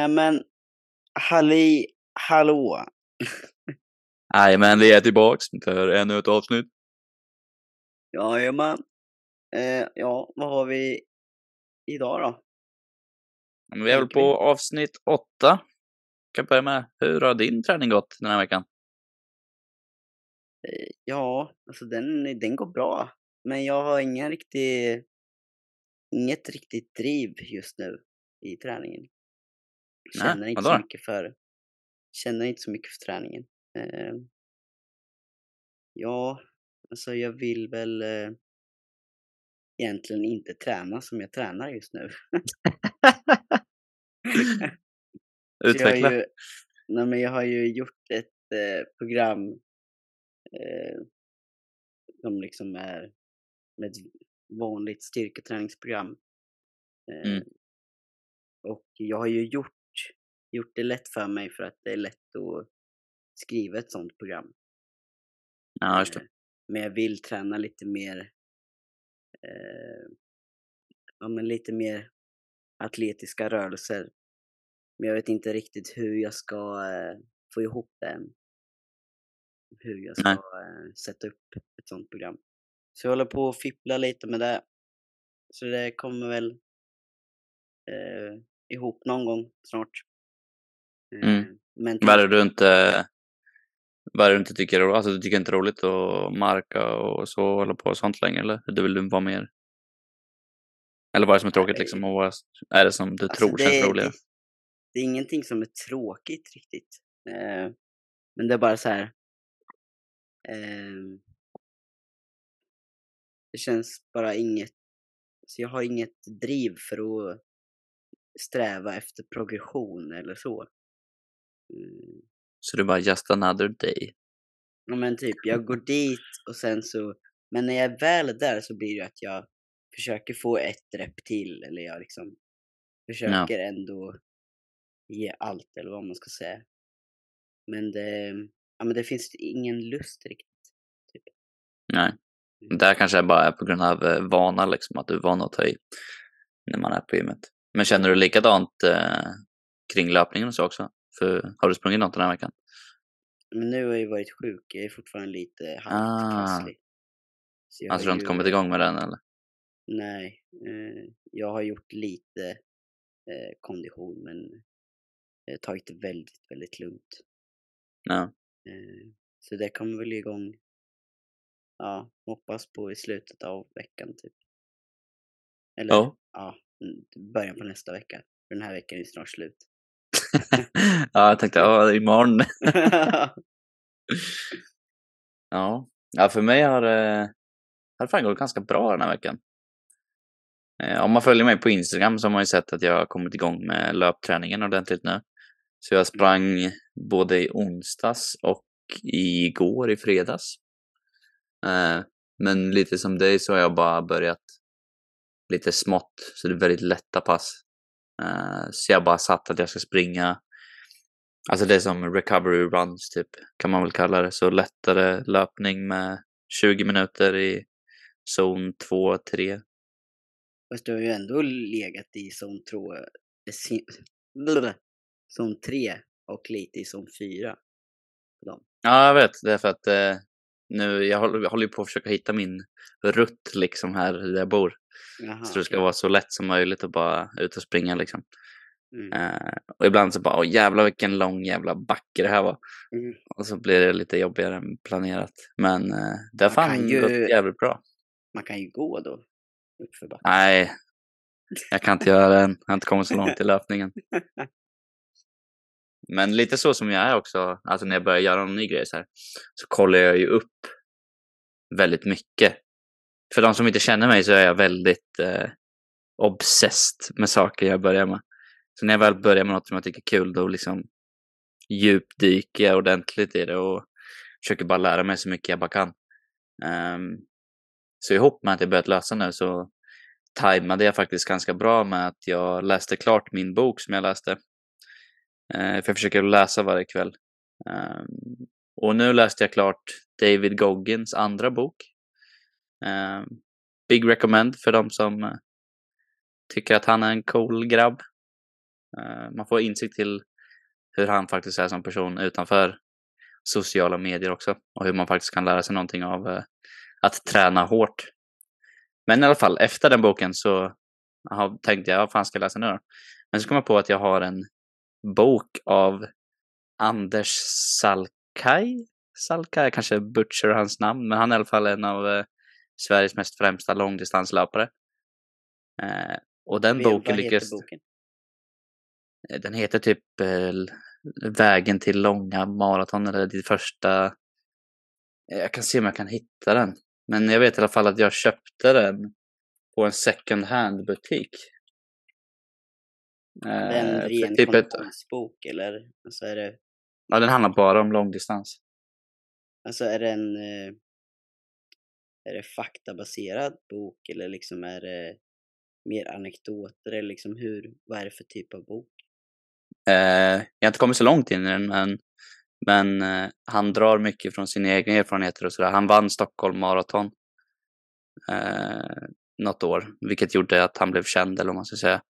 Nej men, halli hallå. Jajamän, vi är tillbaks för ännu ett avsnitt. Jajamän. Eh, ja, vad har vi idag då? Men vi är väl på avsnitt åtta. Kan börja med, hur har din träning gått den här veckan? Eh, ja, alltså den, den går bra. Men jag har ingen riktig, inget riktigt driv just nu i träningen. Nej, Känner inte vadå så mycket för, känner inte så mycket för träningen. Eh, ja, alltså jag vill väl eh, egentligen inte träna som jag tränar just nu. Utveckla. har ju, nej men jag har ju gjort ett eh, program eh, som liksom är med ett vanligt styrketräningsprogram. Eh, Mm. Och jag har ju gjort, gjort det lätt för mig för att det är lätt att skriva ett sånt program. Ja, just det. Eh, Men jag vill träna lite mer, eh, ja men lite mer atletiska rörelser. Men jag vet inte riktigt hur jag ska eh, få ihop det än. Hur jag ska eh, sätta upp ett sånt program. Så jag håller på att fippla lite med det. Så det kommer väl eh, ihop någon gång snart. Eh, Mm. Men Vad är det du inte, vad är det du inte tycker är roligt? Alltså du tycker inte roligt att marka och så hålla på och sånt längre eller? Du vill vara mer? Eller vad är det som är tråkigt liksom? Och vad är det som du Alltså, tror det, känns roligare? Det, det är ingenting som är tråkigt riktigt. Eh, men det är bara så här. ehm, det känns bara inget. Så jag har inget driv för att sträva efter progression eller så. Mm, Så du bara just another day? ja men typ, jag går dit och sen så. Men när jag är väl där så blir det att jag försöker få ett rep till eller jag liksom försöker ändå ge allt eller vad man ska säga. Men det, ja, men det finns ingen lust riktigt. Nej. Det här kanske bara är på grund av eh, vana liksom, att du är van att ta i när man är på gymmet. Men känner du likadant eh, kring löpningen och så också? För har du sprungit något den här veckan? Men nu har jag ju varit sjuk, jag är fortfarande lite Ah. halvkrasslig. Så jag Alltså du har inte ju- kommit igång med den eller? Nej, eh, jag har gjort lite eh, kondition men har tagit det väldigt, väldigt lugnt. Ja. Eh, så det kommer väl igång, ja, hoppas på i slutet av veckan typ. Eller Ja. ja, början på nästa vecka. För den här veckan är snart slut. ja, jag tänkte, ja, imorgon. ja. ja, för mig har det det fan gått ganska bra den här veckan. Eh, om man följer mig på Instagram så har man ju sett att jag har kommit igång med löpträningen ordentligt nu. Så jag sprang både i onsdags och igår i fredags. Eh, men lite som dig så har jag bara börjat lite smått, så det är väldigt lätta pass. Eh, så jag bara satt att jag ska springa, alltså det är som recovery runs typ, kan man väl kalla det. Så lättare löpning med 20 minuter i zon 2, 3. Fast du har ju ändå legat i zon 2, eh, zon 3 och lite i zon 4. på dem. Ja, jag vet. Det är för att eh, nu, jag håller, jag håller ju på att försöka hitta min rutt liksom här där jag bor. Jaha, så det ska vara så lätt som möjligt att bara ut och springa liksom. Mm. Eh, och ibland så bara, åh jävlar vilken lång jävla backe det här var. Mm. Och så blir det lite jobbigare än planerat. Men eh, det har fan ju- gått jävligt bra. Man kan ju gå då. Uppför backen. Nej, jag kan inte göra det än. Jag har inte kommit så långt i löpningen. Men lite så som jag är också, alltså när jag börjar göra någon ny grej så här, så kollar jag ju upp väldigt mycket. För de som inte känner mig så är jag väldigt eh, obsessed med saker jag börjar med. Så när jag väl börjar med något som jag tycker är kul, då liksom djupdyker jag ordentligt i det och försöker bara lära mig så mycket jag bara kan. Um, så ihop med att jag börjat läsa nu så tajmade jag faktiskt ganska bra med att jag läste klart min bok som jag läste. Uh, för jag försöker läsa varje kväll. Um, och nu läste jag klart David Goggins andra bok. Eh, big recommend för de som eh, tycker att han är en cool grabb. Uh, man får insikt till hur han faktiskt är som person utanför sociala medier också och hur man faktiskt kan lära sig någonting av uh, att träna hårt. Men i alla fall, efter den boken så tänkte jag, vad fan ska jag läsa nu då? Men så kom jag på att jag har en bok av Anders Salkai. Salkai, jag kanske butcher hans namn, men han är i alla fall en av Sveriges mest främsta långdistanslöpare. Eh, och den Vem, boken lyckas... boken? Eh, Den heter typ eh, Vägen till långa maraton eller det första... Eh, Jag kan se om jag kan hitta den. Men jag vet i alla fall att jag köpte den på en second hand butik. Är det en ren typ ett, konditionsbok eller? Alltså är det, ja, den handlar bara om långdistans. alltså är det en är det faktabaserad bok eller liksom är det mer anekdoter eller liksom hur, vad är det för typ av bok? Eh, jag har inte kommit så långt in i den, men, men eh, han drar mycket från sina egna erfarenheter och sådär. Han vann Stockholm Marathon eh, något år, vilket gjorde att han blev känd, eller vad man ska säga.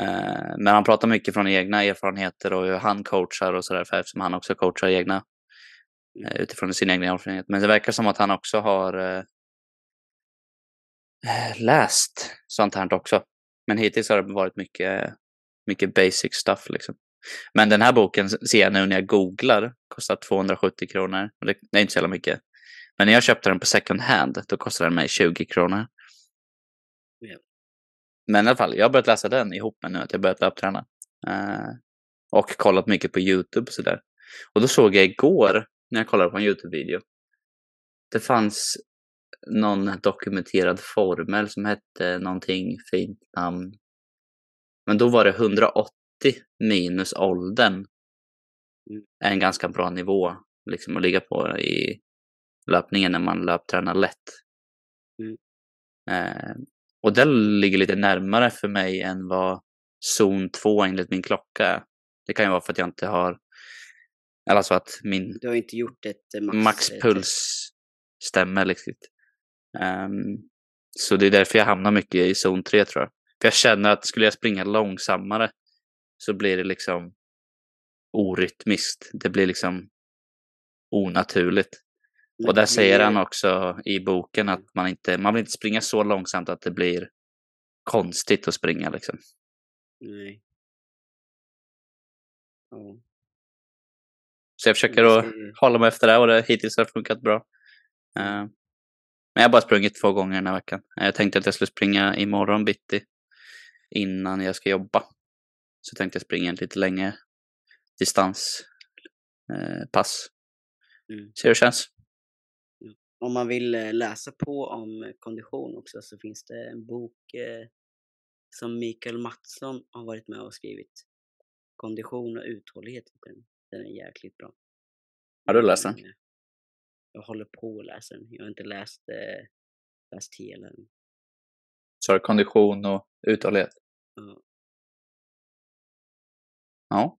Eh, men han pratar mycket från egna erfarenheter och hur han coachar och sådär, eftersom han också coachar egna eh, utifrån sin egna erfarenhet. Men det verkar som att han också har eh, läst sånt här också. Men hittills har det varit mycket, mycket basic stuff liksom. Men den här boken ser jag nu när jag googlar, kostar 270 kronor. Det, är inte så jävla mycket. Men när jag köpte den på second hand, då kostade den mig 20 kronor. Men i alla fall, jag har börjat läsa den ihop med nu att jag börjat löpträna. Eh, och kollat mycket på YouTube och sådär. Och då såg jag igår, när jag kollade på en YouTube-video, det fanns någon dokumenterad formel som hette någonting fint namn. Men då var det 180 minus åldern. Mm. En ganska bra nivå liksom att ligga på i löpningen när man löptränar lätt. Mm. Eh, och det ligger lite närmare för mig än vad zon 2 enligt min klocka är. Det kan ju vara för att jag inte har, eller alltså att min Du har inte gjort ett eh, max, maxpuls stämmer liksom. Ehm, så det är därför jag hamnar mycket i zon 3 tror jag. För jag känner att skulle jag springa långsammare så blir det liksom orytmiskt. Det blir liksom onaturligt. Men Och där säger han också i boken att man inte, man vill inte springa så långsamt att det blir konstigt att springa liksom. Nej. Ja. Så jag försöker Det att hålla mig efter det och det hittills har det funkat bra. Eh, men jag har bara sprungit två gånger den här veckan. Eh, Jag tänkte att jag skulle springa imorgon bitti innan jag ska jobba. Så tänkte jag springa en lite längre distanspass. Eh. Mm. Se hur det känns. Om man vill läsa på om kondition också så finns det en bok eh, som Mikael Mattsson har varit med och skrivit. Kondition och uthållighet den. Är jäkligt bra. Har du läst den? Eh, Jag håller på att läsa den. Jag har inte läst, eh, läst hela den. Så kondition och uthållighet. Ja. Ja.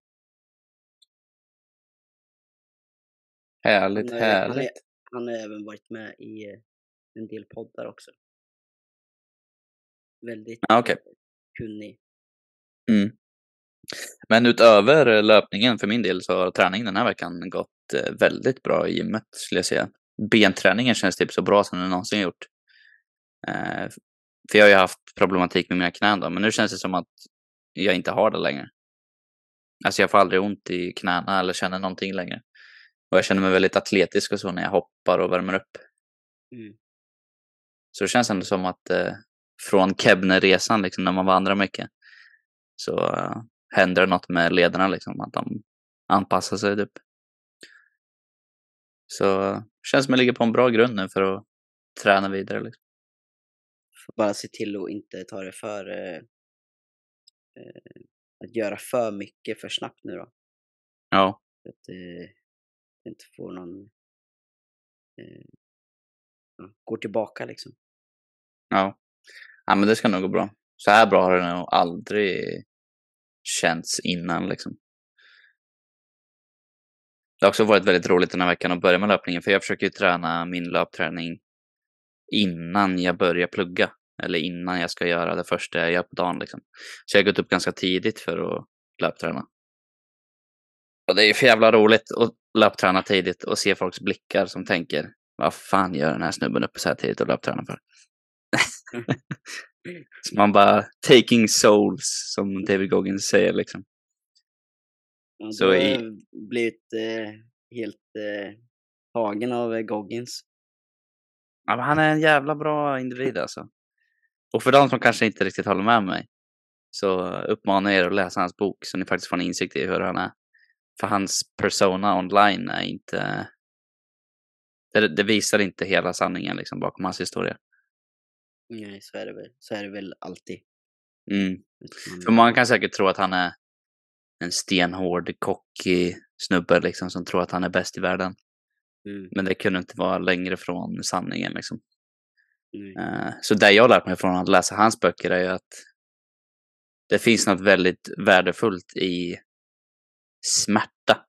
Härligt, Han han, är, härligt. han har även varit med i eh, en del poddar också. Väldigt Ja, okej. eh, kunnig. Mm. Men utöver löpningen för min del så har träningen den här veckan gått eh, väldigt bra i gymmet skulle jag säga. Benträningen känns typ så bra som den någonsin gjort. Eh, för jag har ju haft problematik med mina knän då, men nu känns det som att jag inte har det längre. Alltså jag får aldrig ont i knäna eller känner någonting längre. Och jag känner mig väldigt atletisk och så när jag hoppar och värmer upp. Mm. Så det känns ändå som att eh, från Kebnerresan, liksom, när man vandrar mycket, så eh, händer det något med lederna, liksom, att de anpassar sig. Typ. Så känns som jag ligger på en bra grund nu för att träna vidare. Liksom. Bara se till att inte ta det för... Eh, eh, att göra för mycket för snabbt nu då. Ja, Så att eh, inte får någon... Eh, går tillbaka liksom. ja. ja, men det ska nog gå bra. Så här bra har det nog aldrig känts innan. Liksom. Det har också varit väldigt roligt den här veckan att börja med löpningen, för jag försöker träna min löpträning innan jag börjar plugga. eller innan jag ska göra det första jag gör på dagen. Liksom. Så jag har gått upp ganska tidigt för att löpträna. Och det är för jävla roligt att löpträna tidigt och se folks blickar som tänker vad fan gör den här snubben uppe så här tidigt och löptränar för? så man bara taking souls som David Goggins säger liksom. Ja, så i... blivit eh, helt eh, tagen av eh, Goggins. Ja, men han är en jävla bra individ alltså. Och för de som kanske inte riktigt håller med mig så uppmanar jag er att läsa hans bok så ni faktiskt får en insikt i hur han är. För hans persona online är inte... Det, det visar inte hela sanningen liksom bakom hans historia. Nej, så är det väl, så är det väl alltid. Mm. För man kan säkert tro att han är en stenhård, cocky snubbe liksom som tror att han är bäst i världen. Mm. Men det kunde inte vara längre från sanningen liksom. Mm. Så det jag har lärt mig från att läsa hans böcker är ju att det finns något väldigt värdefullt i smärta.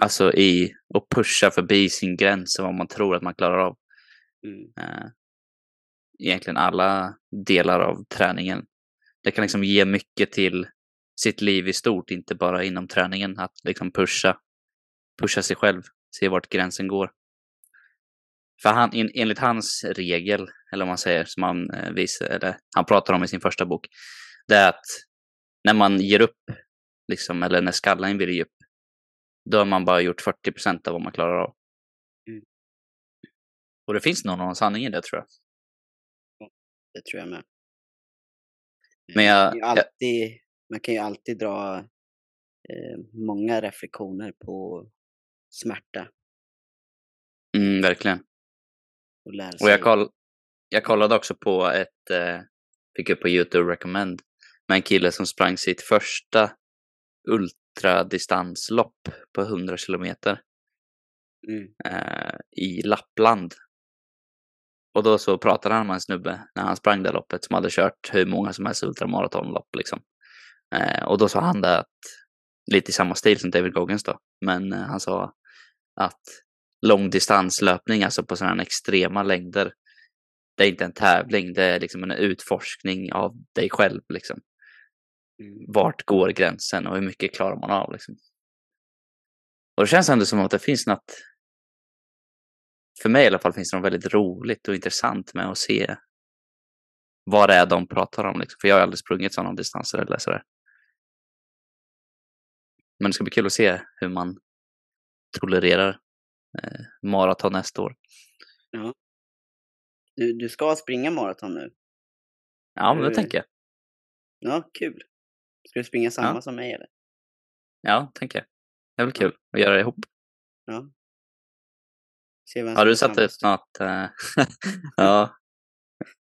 Alltså i att pusha förbi sin gräns och vad man tror att man klarar av. Mm. Eh, egentligen alla delar av träningen. Det kan liksom ge mycket till sitt liv i stort, inte bara inom träningen. Att liksom pusha, pusha sig själv, se vart gränsen går. För han, enligt hans regel, eller om man säger, som han, eh, visar, eller, han pratar om i sin första bok, det är att när man ger upp, liksom, eller när skallen ge upp, då har man bara gjort 40 procent av vad man klarar av. Mm. Och det finns nog någon sanning i det tror jag. Det tror jag med. Men jag, man, kan alltid, man kan ju alltid dra eh, många reflektioner på smärta. Mm, verkligen. Och, lära sig. och jag, koll, jag kollade också på ett, eh, fick upp på YouTube recommend, med en kille som sprang sitt första ultradistanslopp på 100 kilometer mm. eh, i Lappland. Och då så pratade han med en snubbe när han sprang det loppet som hade kört hur många som helst ultramaratonlopp liksom. Eh, och då sa han det att, lite i samma stil som David Goggins då, men eh, han sa att långdistanslöpning, alltså på sådana extrema längder, det är inte en tävling, det är liksom en utforskning av dig själv liksom. Mm. Vart går gränsen och hur mycket klarar man av liksom. Och det känns ändå som att det finns något, för mig i alla fall finns det något väldigt roligt och intressant med att se vad det är de pratar om. Liksom. För jag har aldrig sprungit sådana distanser eller sådär. Men det ska bli kul att se hur man tolererar eh, maraton nästa år. Ja. Du, du ska springa maraton nu? Ja, men det du... tänker jag. Ja, kul. Ska du springa samma ja. som mig eller? Ja, tänker jag. Det är väl kul att göra det ihop. Ja. Har du satt ut något... Äh, ja.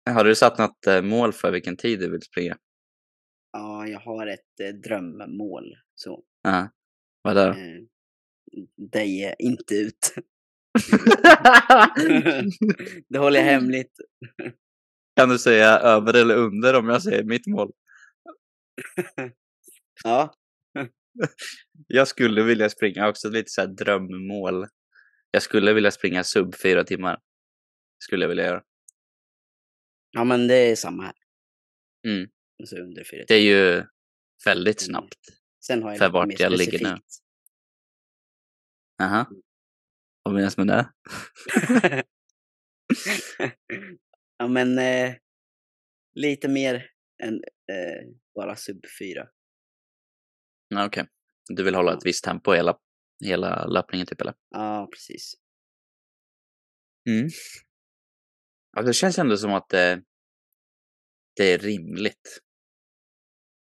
Har du satt något äh, mål för vilken tid du vill springa? Ja, jag har ett äh, drömmål. Så. Ja. Vad är det eh, Dig inte ut. det håller jag hemligt. Kan du säga över eller under om jag säger mitt mål? ja. jag skulle vilja springa också lite så här drömmål. Jag skulle vilja springa sub fyra timmar. Skulle jag vilja göra. Ja, men det är samma här. Mm. Alltså under fyra timmar. Det är ju väldigt mm. snabbt. Sen har jag för vart jag ligger nu. Jaha. Mm. Vad menas med det? ja, men eh, lite mer än eh, bara sub 4. Okej. Okay. Du vill hålla ett visst tempo hela, hela löpningen typ eller? Ja, precis. Mm. Ja, det känns ändå som att det, det är rimligt.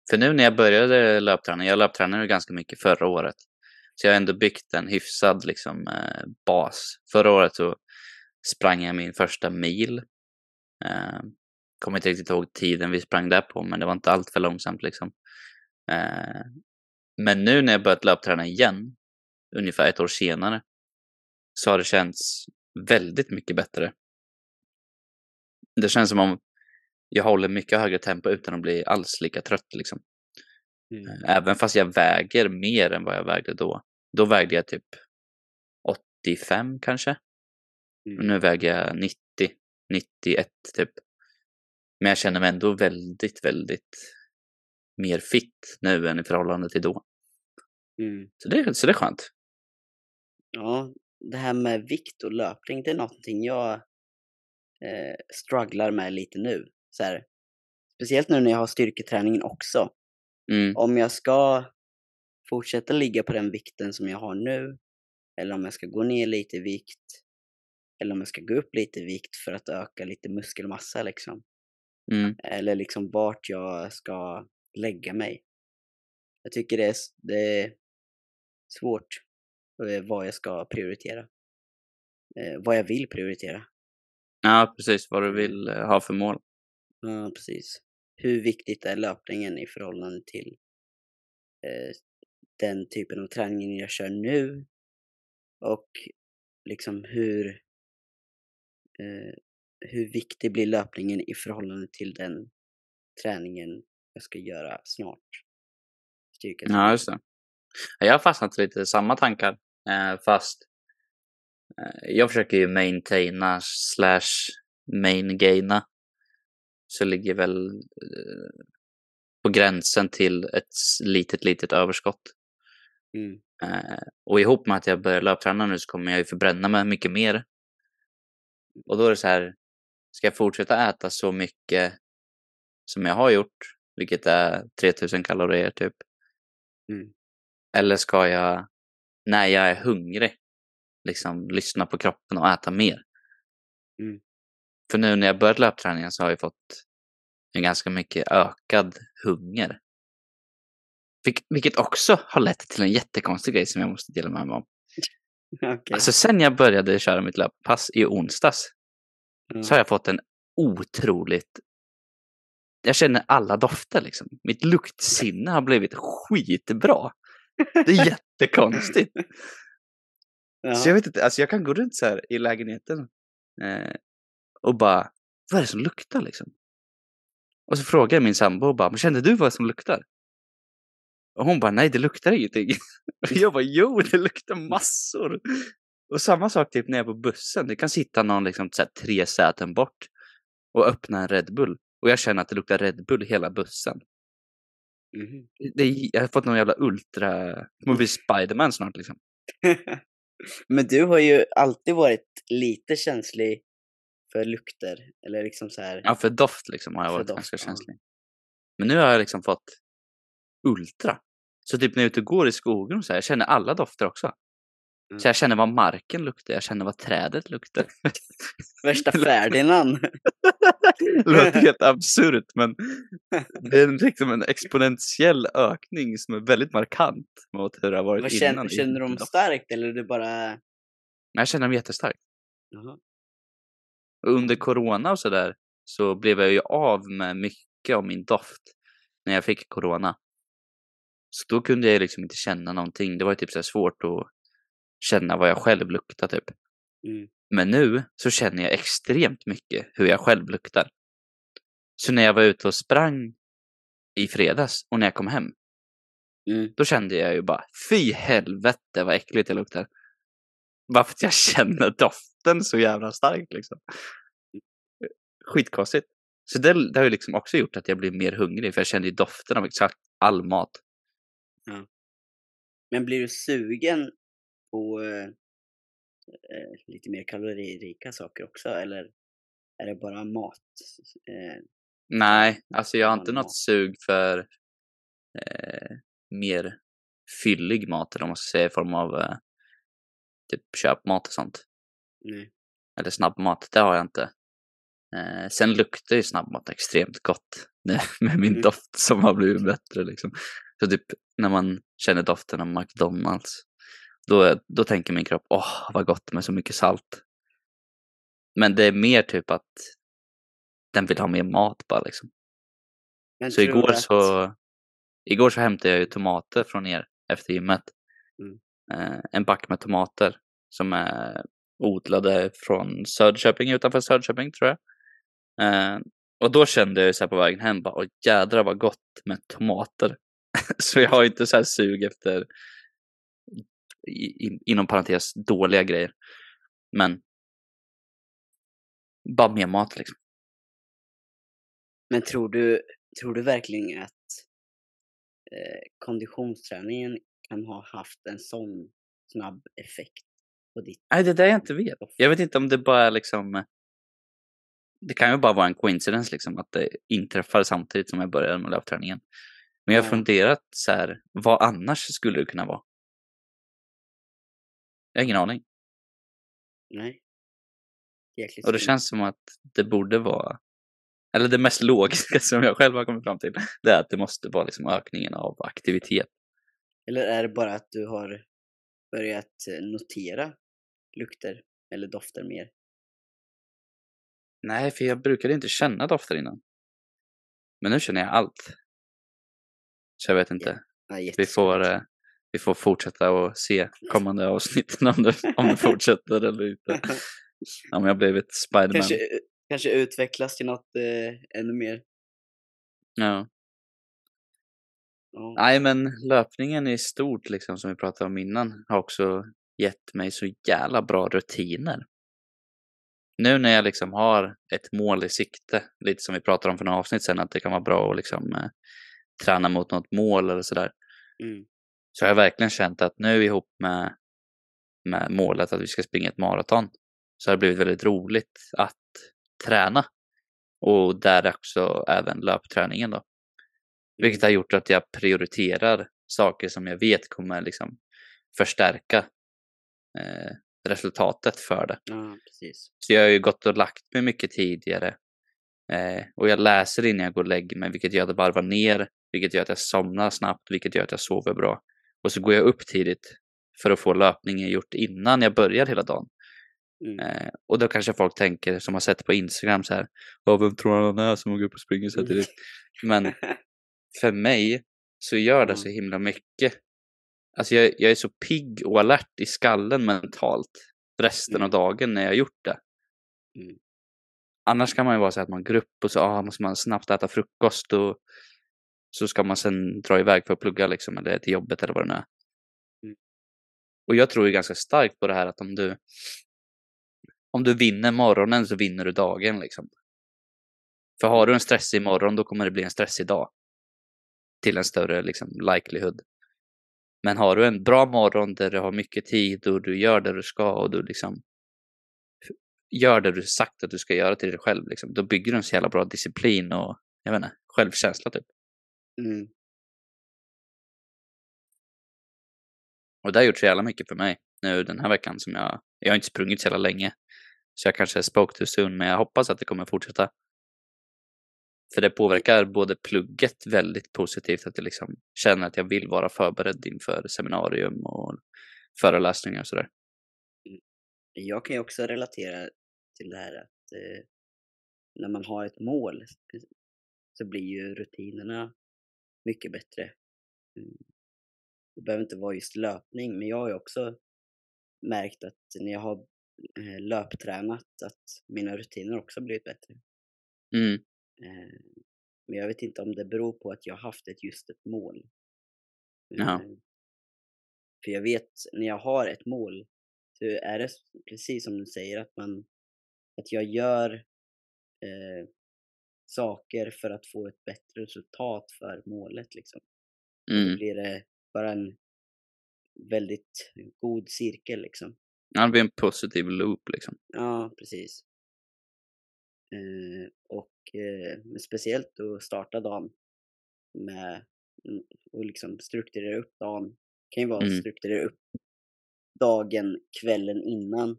För nu när jag började löpträna, jag löptränade ganska mycket förra året. Så jag har ändå byggt en hyfsad liksom, eh, bas. Förra året så sprang jag min första mil. Eh, kommer inte riktigt ihåg tiden vi sprang där på, men det var inte allt för långsamt liksom. Eh, men nu när jag börjat löpträna igen, ungefär ett år senare, så har det känts väldigt mycket bättre. Det känns som om jag håller mycket högre tempo utan att bli alls lika trött liksom. Mm. Även fast jag väger mer än vad jag vägde då. Då vägde jag typ 85 kanske. Mm. Nu väger jag 90, 91 typ. Men jag känner mig ändå väldigt, väldigt mer fit nu än i förhållande till då. Mm. Så, det, så det är skönt. Ja, det här med vikt och löpning, det är någonting jag eh, strugglar med lite nu. Så här, speciellt nu när jag har styrketräningen också. Mm. Om jag ska fortsätta ligga på den vikten som jag har nu, eller om jag ska gå ner lite i vikt, eller om jag ska gå upp lite i vikt för att öka lite muskelmassa liksom. Mm. Eller liksom vart jag ska lägga mig. Jag tycker det är, det är svårt vad jag ska prioritera. Eh, vad jag vill prioritera. Ja, precis. Vad du vill eh, ha för mål. Ja, precis. Hur viktigt är löpningen i förhållande till eh, den typen av träning jag kör nu? Och liksom hur, eh, hur viktig blir löpningen i förhållande till den träningen jag ska göra snart? Styrketräning. Ja, just det. Jag har fastnat lite i samma tankar, eh, fast eh, jag försöker ju maintaina slash maingaina. Så ligger väl eh, på gränsen till ett litet, litet överskott. Mm. Eh, och ihop med att jag börjar löpträna nu så kommer jag ju förbränna mig mycket mer. Och då är det så här, ska jag fortsätta äta så mycket som jag har gjort, vilket är 3000 kalorier typ. Mm. Eller ska jag, när jag är hungrig, liksom lyssna på kroppen och äta mer? Mm. För nu när jag börjat löpträningen så har jag fått en ganska mycket ökad hunger. Vilk, vilket också har lett till en jättekonstig grej som jag måste dela med mig om. Okej. Alltså sen jag började köra mitt löppass i onsdags Ja. så har jag fått en otroligt... Jag känner alla dofter liksom. Mitt luktsinne har blivit skitbra. Det är jättekonstigt. Jaha. Så jag vet inte, alltså jag kan gå runt så här i lägenheten eh, och bara, vad är det som luktar liksom? Och så frågar jag min sambo och bara, men kände du vad som luktar? Och hon bara, nej det luktar ingenting. Och jag bara, jo det luktar massor. Och samma sak typ när jag är på bussen, det kan sitta någon liksom så här, tre säten bort och öppna en Red Bull. Och jag känner att det luktar Red Bull hela bussen. Mhm. Det är, jag har fått någon jävla ultra, det kommer bli Spiderman snart liksom. Men du har ju alltid varit lite känslig för lukter, eller liksom så här. Ja, för doft liksom har jag varit doft, ganska ja. känslig. Men nu har jag liksom fått ultra. Så typ när jag är ute och går i skogen och så här, jag känner alla dofter också. Mm. Så jag känner vad marken luktar, jag känner vad trädet luktar. Värsta Ferdinand. det låter helt absurt men det är liksom en exponentiell ökning som är väldigt markant mot hur det har varit Vad innan. känner, i känner doft. starkt eller är det bara... Jag känner dem jättestarkt. Och under corona och sådär så blev jag ju av med mycket av min doft när jag fick corona. Så då kunde jag liksom inte känna någonting. Det var typ så svårt att känna vad jag själv luktar typ. Mm. Men nu så känner jag extremt mycket hur jag själv luktar. Så när jag var ute och sprang i fredags och när jag kom hem, Mm. då kände jag ju bara fy helvete vad äckligt jag luktar. Bara för att jag känner doften så jävla starkt liksom. Skitkonstigt. Så det, det har ju liksom också gjort att jag blir mer hungrig för jag känner ju doften av exakt all mat. Men blir du sugen på eh, eh, lite mer kaloririka saker också eller är det bara mat? Eh, Nej, alltså jag har inte något mat. sug för eh, mer fyllig mat eller vad man ska säga i form av eh, typ köpmat och sånt. nej. Eller snabbmat, det har jag inte. Eh, sen luktar ju snabbmat extremt gott med med min Mm. doft som har blivit bättre liksom. Så typ när man känner doften av McDonalds, då, då tänker min kropp, åh vad gott med så mycket salt. Men det är mer typ att den vill ha mer mat bara liksom. Men Så igår att- så, igår så hämtade jag ju tomater från er efter gymmet. Mm. Eh, en back med tomater som är odlade från Söderköping, utanför Söderköping tror jag. Eh, och då kände jag så på vägen hem, bara, åh jädrar vad gott med tomater. så jag har inte så här sug efter, i, inom parentes, dåliga grejer. Men bara mer mat liksom. Men tror du, tror du verkligen att eh, konditionsträningen kan ha haft en sån snabb effekt på ditt... Nej, det är det jag inte vet. Jag vet inte om det bara är liksom... Det kan ju bara vara en coincidence liksom att det inträffar samtidigt som jag började med löpträningen. Men jag har funderat så här, vad annars skulle det kunna vara? Jag har ingen aning. Nej. Jäkligt Och det känns som att det borde vara, eller det mest logiska som jag själv har kommit fram till, det är att det måste vara liksom ökningen av aktivitet. Eller är det bara att du har börjat eh, notera lukter eller dofter mer? Nej, för jag brukade inte känna dofter innan. Men nu känner jag allt. Så jag vet inte. Ja, Vi får, vi får fortsätta och se kommande avsnitten om det, om det fortsätter eller inte. Om jag blivit Spiderman. kanske, kanske utvecklas till något eh, ännu mer. Ja. Ja. Nej, men löpningen i stort, liksom, som vi pratade om innan, har också gett mig så jävla bra rutiner. Nu när jag liksom har ett mål i sikte, lite som vi pratade om för några avsnitt sedan, att det kan vara bra att liksom, eh, träna mot något mål eller sådär. Mm. Så har jag verkligen känt att nu ihop med, med målet att vi ska springa ett maraton, så har det blivit väldigt roligt att träna. Och där också även löpträningen då. Vilket har gjort att jag prioriterar saker som jag vet kommer liksom förstärka eh, resultatet för det. Ja. Så jag har ju gått och lagt mig mycket tidigare. Eh, och jag läser innan jag går och lägger mig, vilket gör att jag varvar ner, vilket gör att jag somnar snabbt, vilket gör att jag sover bra. Och så går jag upp tidigt för att få löpningen gjort innan jag börjar hela dagen. Mm. Eh, och då kanske folk tänker, som har sett på Instagram så här, "Ja, vem tror han är som går upp och springer så här tidigt? Men för mig så gör det Ja. så himla mycket. Alltså jag, jag är så pigg och alert i skallen mentalt resten av Mm. dagen när jag har gjort det. Mm. Annars kan man ju vara så att man går upp och så ah, måste man snabbt äta frukost och så ska man sen dra iväg för att plugga liksom, eller till jobbet eller vad det nu är. Mm. Och jag tror ju ganska starkt på det här att om du om du vinner morgonen så vinner du dagen liksom. För har du en stressig morgon då kommer det bli en stressig dag. Till en större liksom likelihood. Men har du en bra morgon där du har mycket tid och du gör det du ska och du liksom gör det du sagt att du ska göra till dig själv liksom, då bygger du en så jävla bra disciplin och jag vet inte, självkänsla typ. Mm. Och det har gjort så jävla mycket för mig nu den här veckan som jag, jag har inte sprungit så jävla länge. Så jag kanske spoke too soon, men jag hoppas att det kommer fortsätta. För det påverkar både plugget väldigt positivt, att jag liksom känner att jag vill vara förberedd inför seminarium och föreläsningar och sådär. Jag kan ju också relatera till det här att eh, när man har ett mål så blir ju rutinerna mycket bättre. Mm. Det behöver inte vara just löpning, men jag har ju också märkt att när jag har eh, löptränat att mina rutiner också blivit bättre. Mm, Eh, men jag vet inte om det beror på att jag har haft ett, just ett mål. Ja. Eh, För jag vet, när jag har ett mål så är det precis som du säger att man att jag gör eh, saker för att få ett bättre resultat för målet liksom. Då mm. blir det bara en väldigt god cirkel liksom. Ja, det blir en positiv loop liksom. Ja, precis. Eh, och eh, speciellt att starta dagen med mm, och liksom strukturera upp dagen. kan ju vara att Mm. strukturera upp dagen kvällen innan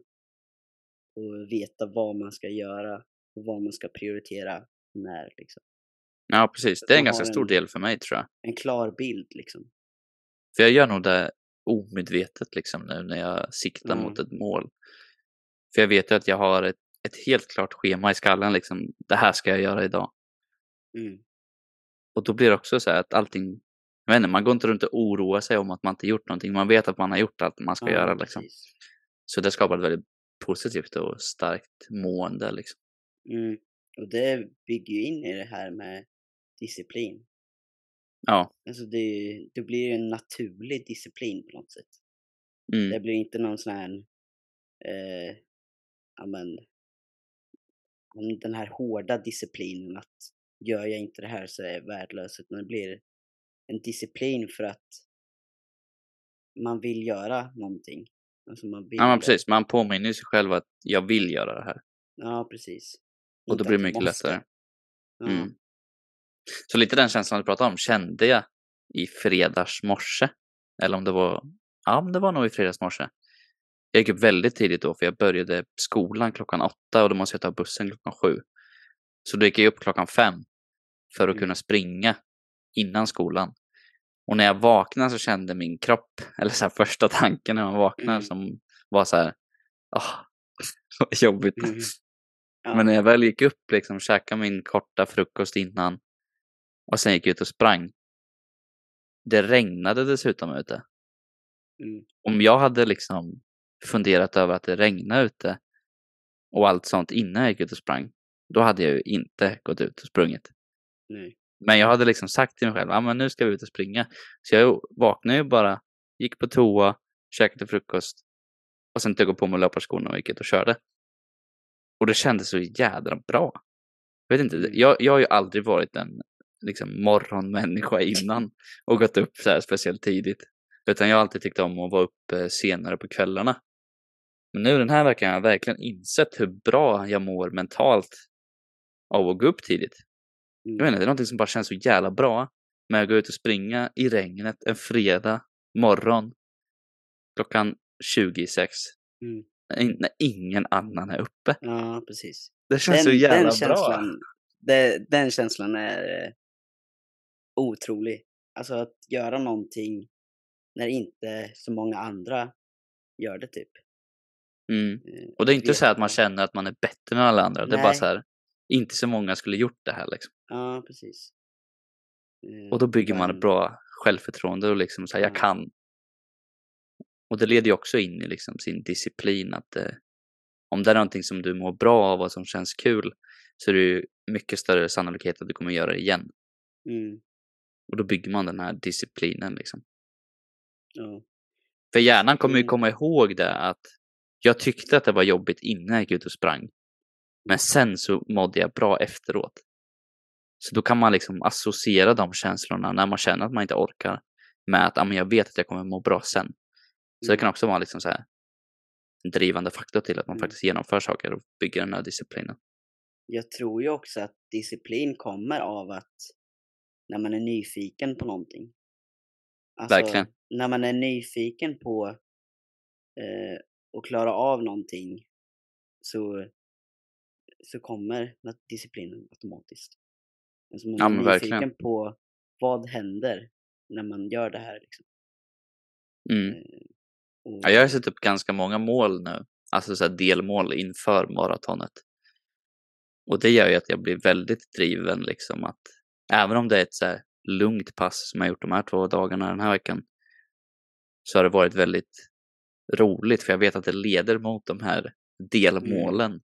och veta vad man ska göra och vad man ska prioritera när liksom. Ja, precis. Så Det är en ganska har stor en- del för mig tror jag. En klar bild liksom. För jag gör nog det omedvetet liksom nu när jag siktar Mm. mot ett mål. För jag vet ju att jag har ett, ett helt klart schema i skallen liksom. Det här ska jag göra idag. Mm. Och då blir det också så här att allting, jag vet inte, man går inte runt och oroar sig om att man inte gjort någonting. Man vet att man har gjort allt man ska Ja, göra liksom. precis. Så det skapar ett väldigt positivt och starkt mående liksom. Mm. Och det bygger ju in i det här med disciplin. Ja. Alltså det, det blir ju en naturlig disciplin på något sätt. Mm. Det blir inte någon sån här, eh, men, den här hårda disciplinen att gör jag inte det här så är jag värdelös. Utan det blir en disciplin för att man vill göra någonting. Alltså man vill Ja, men precis. Man påminner sig själv att jag vill göra det här. Ja, precis. Och då blir det mycket lättare. Ja. Mm. Så lite den känslan du pratade om kände jag i fredags morse. Eller om det var, ja det var nog i fredags morse. Jag gick upp väldigt tidigt då för jag började skolan klockan åtta och då måste jag ta bussen klockan sju. Så då gick jag upp klockan fem för att Mm. kunna springa innan skolan. Och när jag vaknade så kände min kropp, eller så här första tanken när man vaknar Mm. som var så här, åh, vad jobbigt. Mm. Ja. Men när jag väl gick upp liksom, käkade min korta frukost innan och sen gick jag ut och sprang. Det regnade dessutom ute. Mm. Om jag hade liksom funderat över att det regnade ute och allt sånt innan jag gick ut och sprang, då hade jag ju inte gått ut och sprungit. Nej. Men jag hade liksom sagt till mig själv, ja men nu ska vi ut och springa. Så jag vaknade ju bara, gick på toa, käkade frukost och sen tog jag på mig löparskorna och gick ut och körde. Och det kändes så jädra bra. Jag vet inte, Mm. jag, jag har ju aldrig varit en liksom, morgonmänniska innan och gått upp så här speciellt tidigt. Utan jag har alltid tyckt om att vara uppe senare på kvällarna. Men nu den här veckan har jag verkligen insett hur bra jag mår mentalt av att gå upp tidigt. Mm. Jag inte, det är någonting som bara känns så jävla bra med att gå ut och springa i regnet en fredag morgon klockan 20 i sex. Mm. När ingen annan är uppe. Ja, precis. Det känns så jävla den bra. känslan, det, den känslan är eh, otrolig. Alltså att göra någonting när inte så många andra gör det typ. Mm. Eh, Och det är inte så här att man känner att man är bättre än alla andra. Det är bara Nej. så här, inte så många skulle gjort det här liksom. Ja, precis. Eh, Och då bygger man ett bra självförtroende och liksom så här, jag Ja. kan. Och det leder ju också in i liksom sin disciplin att eh, om det är någonting som du mår bra av och som känns kul så är det ju mycket större sannolikhet att du kommer göra det igen. Mm, Och då bygger man den här disciplinen liksom. ja. För hjärnan kommer ju Mm. komma ihåg det att jag tyckte att det var jobbigt innan jag gick ut och sprang. Men sen så mådde jag bra efteråt. Så då kan man liksom associera de känslorna när man känner att man inte orkar med att ah, men jag vet att jag kommer må bra sen. Så det Mm. kan också vara liksom så här en drivande faktor till att man Mm. faktiskt genomför saker och bygger den här disciplinen. Jag tror ju också att disciplin kommer av att när man är nyfiken på någonting. Alltså, Verkligen. När man är nyfiken på eh, att klara av någonting så, så kommer disciplinen automatiskt. Alltså man Ja, är men nyfiken verkligen. på vad händer när man gör det här. Liksom. Mm. Ja, jag har sett upp ganska många mål nu, alltså så delmål inför maratonet. Och det gör ju att jag blir väldigt driven liksom att även om det är ett så lugnt pass som jag gjort de här två dagarna den här veckan så har det varit väldigt roligt för jag vet att det leder mot de här delmålen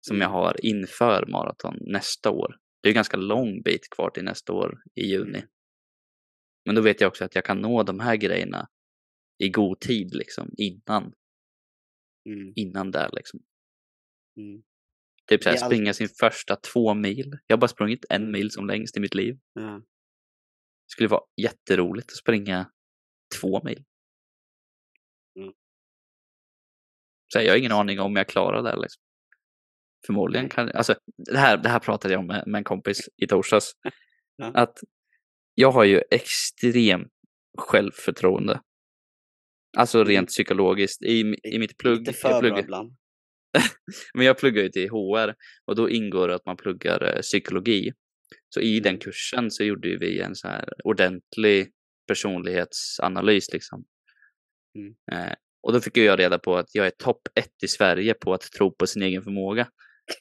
som jag Mm. har inför maraton nästa år. Det är ganska lång bit kvar till nästa år i juni. Mm. Men då vet jag också att jag kan nå de här grejerna i god tid liksom innan, mm, innan där liksom. mm, Typ såhär springa sin första två mil. Jag har bara sprungit en mil som längst i mitt liv. ja, Det skulle vara jätteroligt att springa två mil. Mm. Så jag har ingen aning om jag klarar det liksom. Förmodligen kan alltså det här, det här pratade jag om med, med en kompis i torsdags. Ja. Att jag har ju extremt självförtroende. Alltså Mm. rent psykologiskt. I, i mitt plugg. lite för bra pluggar, ibland. men jag pluggar ju till HR och då ingår det att man pluggar eh, psykologi. Så i den Mm. kursen så gjorde vi en så här ordentlig personlighetsanalys liksom. Mm. Eh, och då fick jag reda på att jag är topp ett i Sverige på att tro på sin egen förmåga.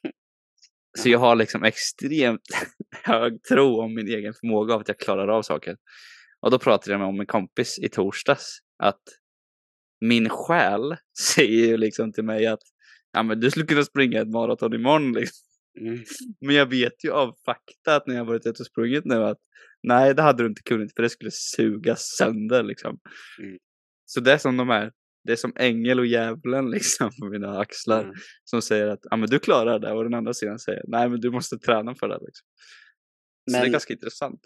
Så jag har liksom extremt hög tro om min egen förmåga av att jag klarar av saker. Och då pratade jag med om en kompis i torsdags att min själ säger ju liksom till mig att ja, men du skulle kunna springa ett maraton imorgon liksom. Mm, Men jag vet ju av fakta att när jag varit ute och sprungit nu att nej, det hade du inte kunnat för det skulle suga sönder liksom. Mm. Så det är som de här, det är som ängel och djävulen liksom på mina axlar ja, som säger att ja, men du klarar det och den andra sidan säger nej, men du måste träna för det. Liksom. Så det är ganska intressant.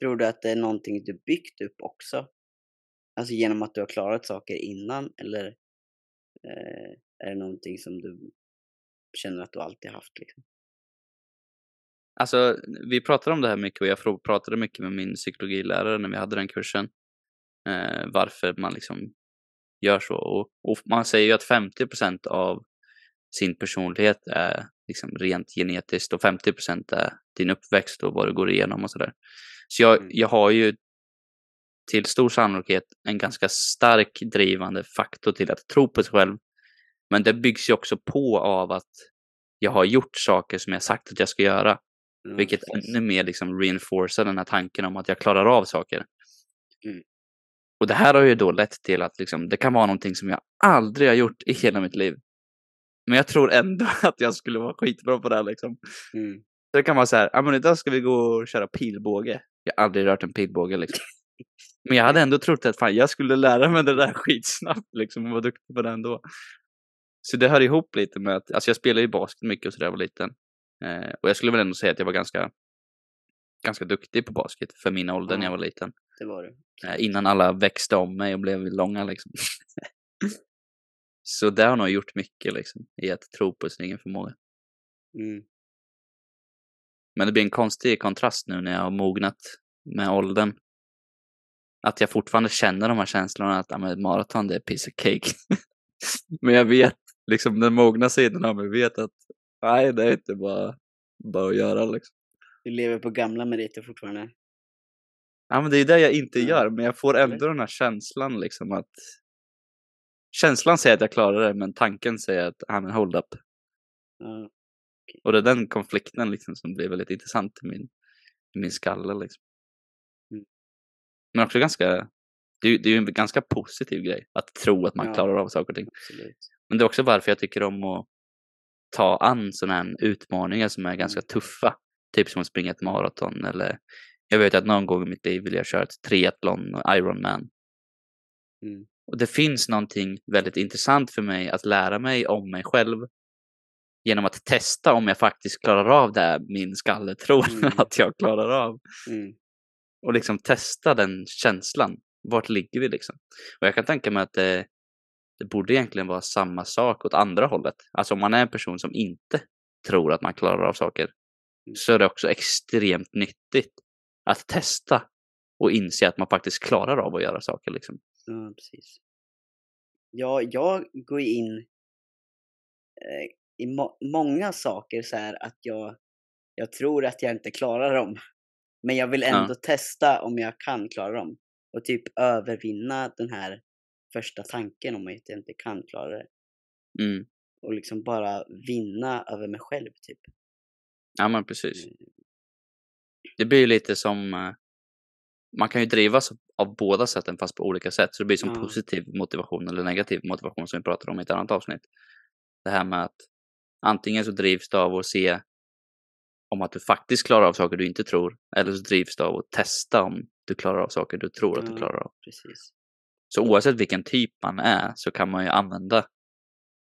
Tror du att det är någonting du byggt upp också? Alltså genom att du har klarat saker innan eller eh, är det någonting som du känner att du alltid haft liksom? Alltså, vi pratade om det här mycket och jag pratade mycket med min psykologilärare när vi hade den kursen. Eh, varför man liksom gör så. Och, och man säger ju att 50% av sin personlighet är liksom rent genetiskt och 50% är din uppväxt och vad du går igenom och sådär. Så jag, mm. jag har ju till stor sannolikhet en ganska stark drivande faktor till att tro på sig själv. Men det byggs ju också på av att jag har gjort saker som jag sagt att jag ska göra. Mm, vilket precis. ännu mer liksom reinforcear den här tanken om att jag klarar av saker. Mm. Och det här har ju då lett till att liksom, det kan vara någonting som jag aldrig har gjort i hela mitt liv. Men jag tror ändå att jag skulle vara skitbra på det här liksom. Mm. Så det kan vara så här, ja men idag ska vi gå och köra pilbåge. Jag har aldrig rört en pilbåge liksom. Men jag hade ändå trott att fan, jag skulle lära mig det där skitsnabbt liksom och vara duktig på det ändå. Så det hör ihop lite med att, alltså jag spelade ju basket mycket och sådär var liten. Eh, och jag skulle väl ändå säga att jag var ganska, ganska duktig på basket för min ålder ja, när jag var liten. Det var du. Eh, innan alla växte om mig och blev långa liksom. Så det har nog gjort mycket liksom, i att tro på sin egen förmåga. Mm. Men det blir en konstig kontrast nu när jag har mognat med åldern. Att jag fortfarande känner de här känslorna att ja, maraton det är piece of cake. Men jag vet, liksom den mogna sidan av mig vet att nej, det är inte bara, bara att göra liksom. Du lever på gamla meriter fortfarande? Ja, men det är det jag inte gör, men jag får ändå den här känslan liksom att känslan säger att jag klarar det, men tanken säger att, ja men hold up. Okay. Och det är den konflikten liksom som blir väldigt intressant i min, i min skalle liksom. Mm. Men också ganska, det är, det är ju en ganska positiv grej att tro att man ja. klarar av saker och ting. Absolut. Men det är också varför jag tycker om att ta an sådana här utmaningar som är ganska mm. tuffa. Typ som att springa ett maraton eller jag vet att någon gång i mitt liv vill jag köra ett triathlon och Ironman. Mm. Och det finns någonting väldigt intressant för mig att lära mig om mig själv genom att testa om jag faktiskt klarar av det min skalle tror mm. att jag klarar av. Mm. Och liksom testa den känslan. Vart ligger vi liksom? Och jag kan tänka mig att det, det borde egentligen vara samma sak åt andra hållet. Alltså om man är en person som inte tror att man klarar av saker mm. så är det också extremt nyttigt att testa och inse att man faktiskt klarar av att göra saker. Liksom. Ja, precis. Ja, jag går in eh, i må många saker så här att jag, jag tror att jag inte klarar dem. Men jag vill ändå ja. testa om jag kan klara dem. Och typ övervinna den här första tanken om att jag inte kan klara det. Mm. Och liksom bara vinna över mig själv typ. Ja men precis. Mm. Det blir lite som, eh, man kan ju drivas av båda sätten fast på olika sätt. Så det blir som mm. positiv motivation eller negativ motivation som vi pratade om i ett annat avsnitt. Det här med att antingen så drivs du av att se om att du faktiskt klarar av saker du inte tror. Eller så drivs du av att testa om du klarar av saker du tror att du klarar av. Precis. Så oavsett vilken typ man är så kan man ju använda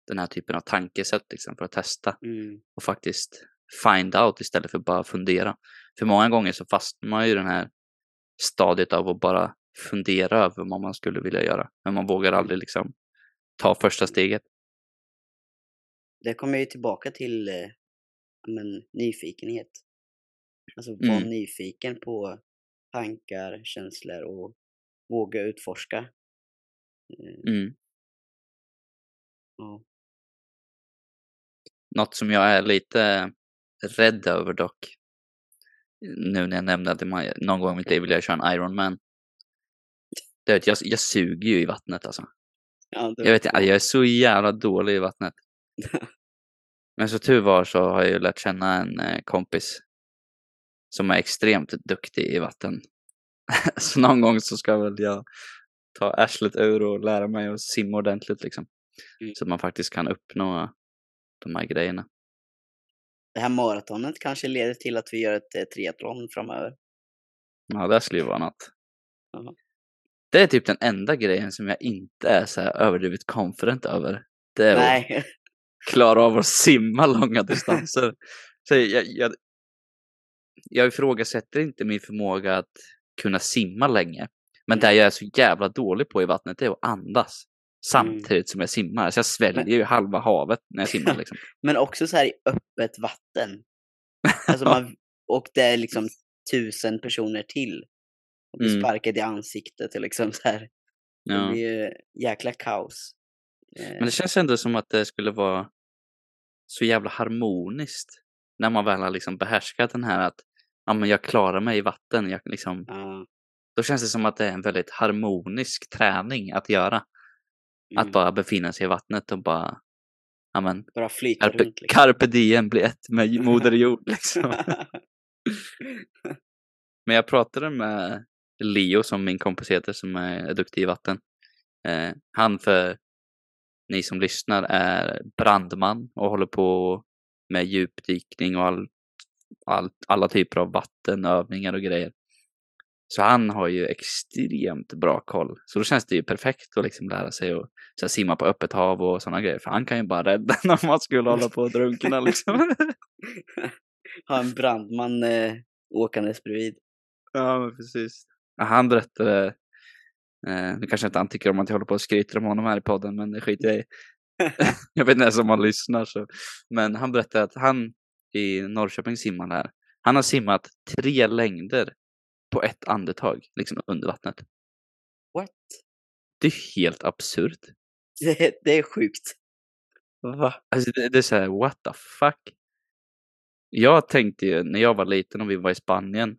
den här typen av tankesätt liksom, för att testa mm. och faktiskt find out istället för bara fundera. För många gånger så fastnar man ju i den här stadiet av att bara fundera över vad man skulle vilja göra. Men man vågar aldrig liksom ta första steget. Det kommer ju tillbaka till eh, men, nyfikenhet. Alltså vara mm. nyfiken på tankar, känslor och våga utforska. Eh, mm. Ja. Något som jag är lite rädd över dock, nu när jag nämnde att man, någon gång i mitt liv vill jag köra en Ironman. Det jag, jag suger ju i vattnet alltså. Ja, jag vet jag är så jävla dålig i vattnet. Men så tur var så har jag ju lärt känna en eh, kompis som är extremt duktig i vatten. så någon gång så ska väl jag ta arslet ur och lära mig att simma ordentligt liksom. Mm. Så att man faktiskt kan uppnå de här grejerna. Det här maratonet kanske leder till att vi gör ett eh, triathlon framöver. Ja, det skulle ju vara något. Aha. Det är typ den enda grejen som jag inte är så här överdrivet confident över. Det är Nej. klara av att simma långa distanser. Så jag, jag, jag ifrågasätter inte min förmåga att kunna simma länge. Men det jag är så jävla dålig på i vattnet är att andas. Samtidigt mm. som jag simmar. Så jag sväljer ju halva havet när jag simmar. Liksom. Men också så här i öppet vatten. Alltså man, och det är liksom tusen personer till. Och blir mm. sparkad i ansiktet och liksom så här. Ja. Det blir ju jäkla kaos. Men det eh. känns ändå som att det skulle vara så jävla harmoniskt. När man väl har liksom behärskat den här att ja, men jag klarar mig i vatten. Jag liksom, ja. Då känns det som att det är en väldigt harmonisk träning att göra. Mm. Att bara befinna sig i vattnet och bara ja, men, bara flyta carpe, runt. Liksom. Carpe diem blir ett med moder jord. Liksom. men jag pratade med Leo som min kompis heter som är duktig i vatten. Eh, han för ni som lyssnar är brandman och håller på med djupdykning och all, all, alla typer av vattenövningar och grejer. Så han har ju extremt bra koll. Så då känns det ju perfekt att liksom lära sig att så här, simma på öppet hav och sådana grejer. För han kan ju bara rädda när man skulle hålla på att drunkna liksom. ha en brandman eh, åkandes bredvid. Ja, men precis. Han berättade, eh, nu kanske inte han tycker om att jag håller på och skryter om honom här i podden, men det skiter jag i. jag vet inte ens om han lyssnar. Så. Men han berättade att han i Norrköping simmar här. Han har simmat tre längder på ett andetag, liksom under vattnet. What? Det är helt absurt. Det, det är sjukt. Va? Alltså det, det är så här, what the fuck? Jag tänkte ju när jag var liten och vi var i Spanien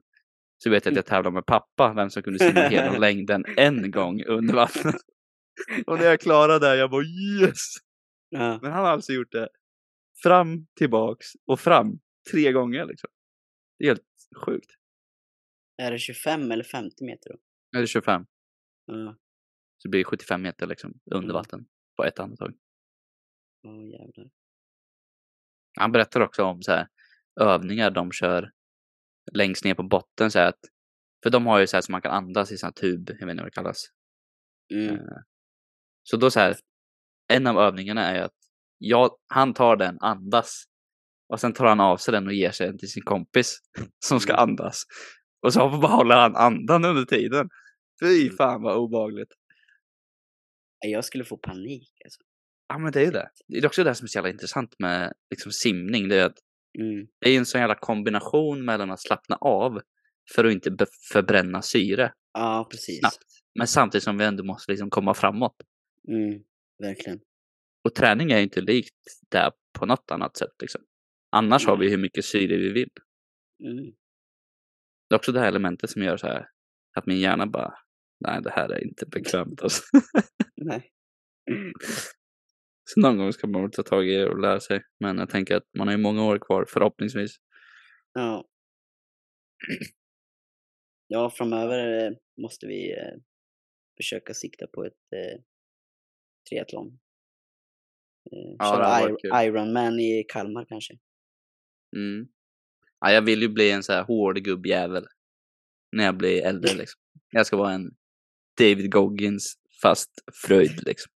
så vet jag att jag tävlade med pappa, vem som kunde simma hela längden en gång under vattnet. Och när jag klarade det, jag bara yes! Ja. Men han har alltså gjort det fram, tillbaks och fram tre gånger liksom. Det är helt sjukt. Är det 25 eller 50 meter då? Är det 25? Ja. Så det blir 75 meter liksom under vatten på ett andetag. Åh oh, jävlar. Han berättar också om så här övningar de kör längst ner på botten så att för de har ju så här som man kan andas i sån här tub, jag vet inte vad det kallas. Mm. Eh, så då så här, en av övningarna är att jag, han tar den, andas och sen tar han av sig den och ger sig den till sin kompis som ska mm. andas. Och så håller han andan under tiden. Fy mm. fan vad obagligt. Jag skulle få panik alltså. Ja men det är ju det. Det är också det som är så jävla intressant med liksom simning. Det är att mm. det är en sån jävla kombination mellan att slappna av för att inte förbränna syre. Ja, precis. Snabbt. Men samtidigt som vi ändå måste liksom komma framåt. Mm, verkligen. Och träning är inte likt det på något annat sätt. Liksom. Annars mm. har vi hur mycket syre vi vill. Mm. Det är också det här elementet som gör så här att min hjärna bara, nej det här är inte bekvämt alltså. nej. Så någon gång ska man väl ta tag i det och lära sig. Men jag tänker att man har ju många år kvar förhoppningsvis. Ja. Ja, framöver måste vi eh, försöka sikta på ett eh, triathlon. Eh, ja, köra Ironman i Kalmar kanske. Mm. Ja, jag vill ju bli en så här hård gubbjävel när jag blir äldre liksom. Jag ska vara en David Goggins fast fröjd liksom.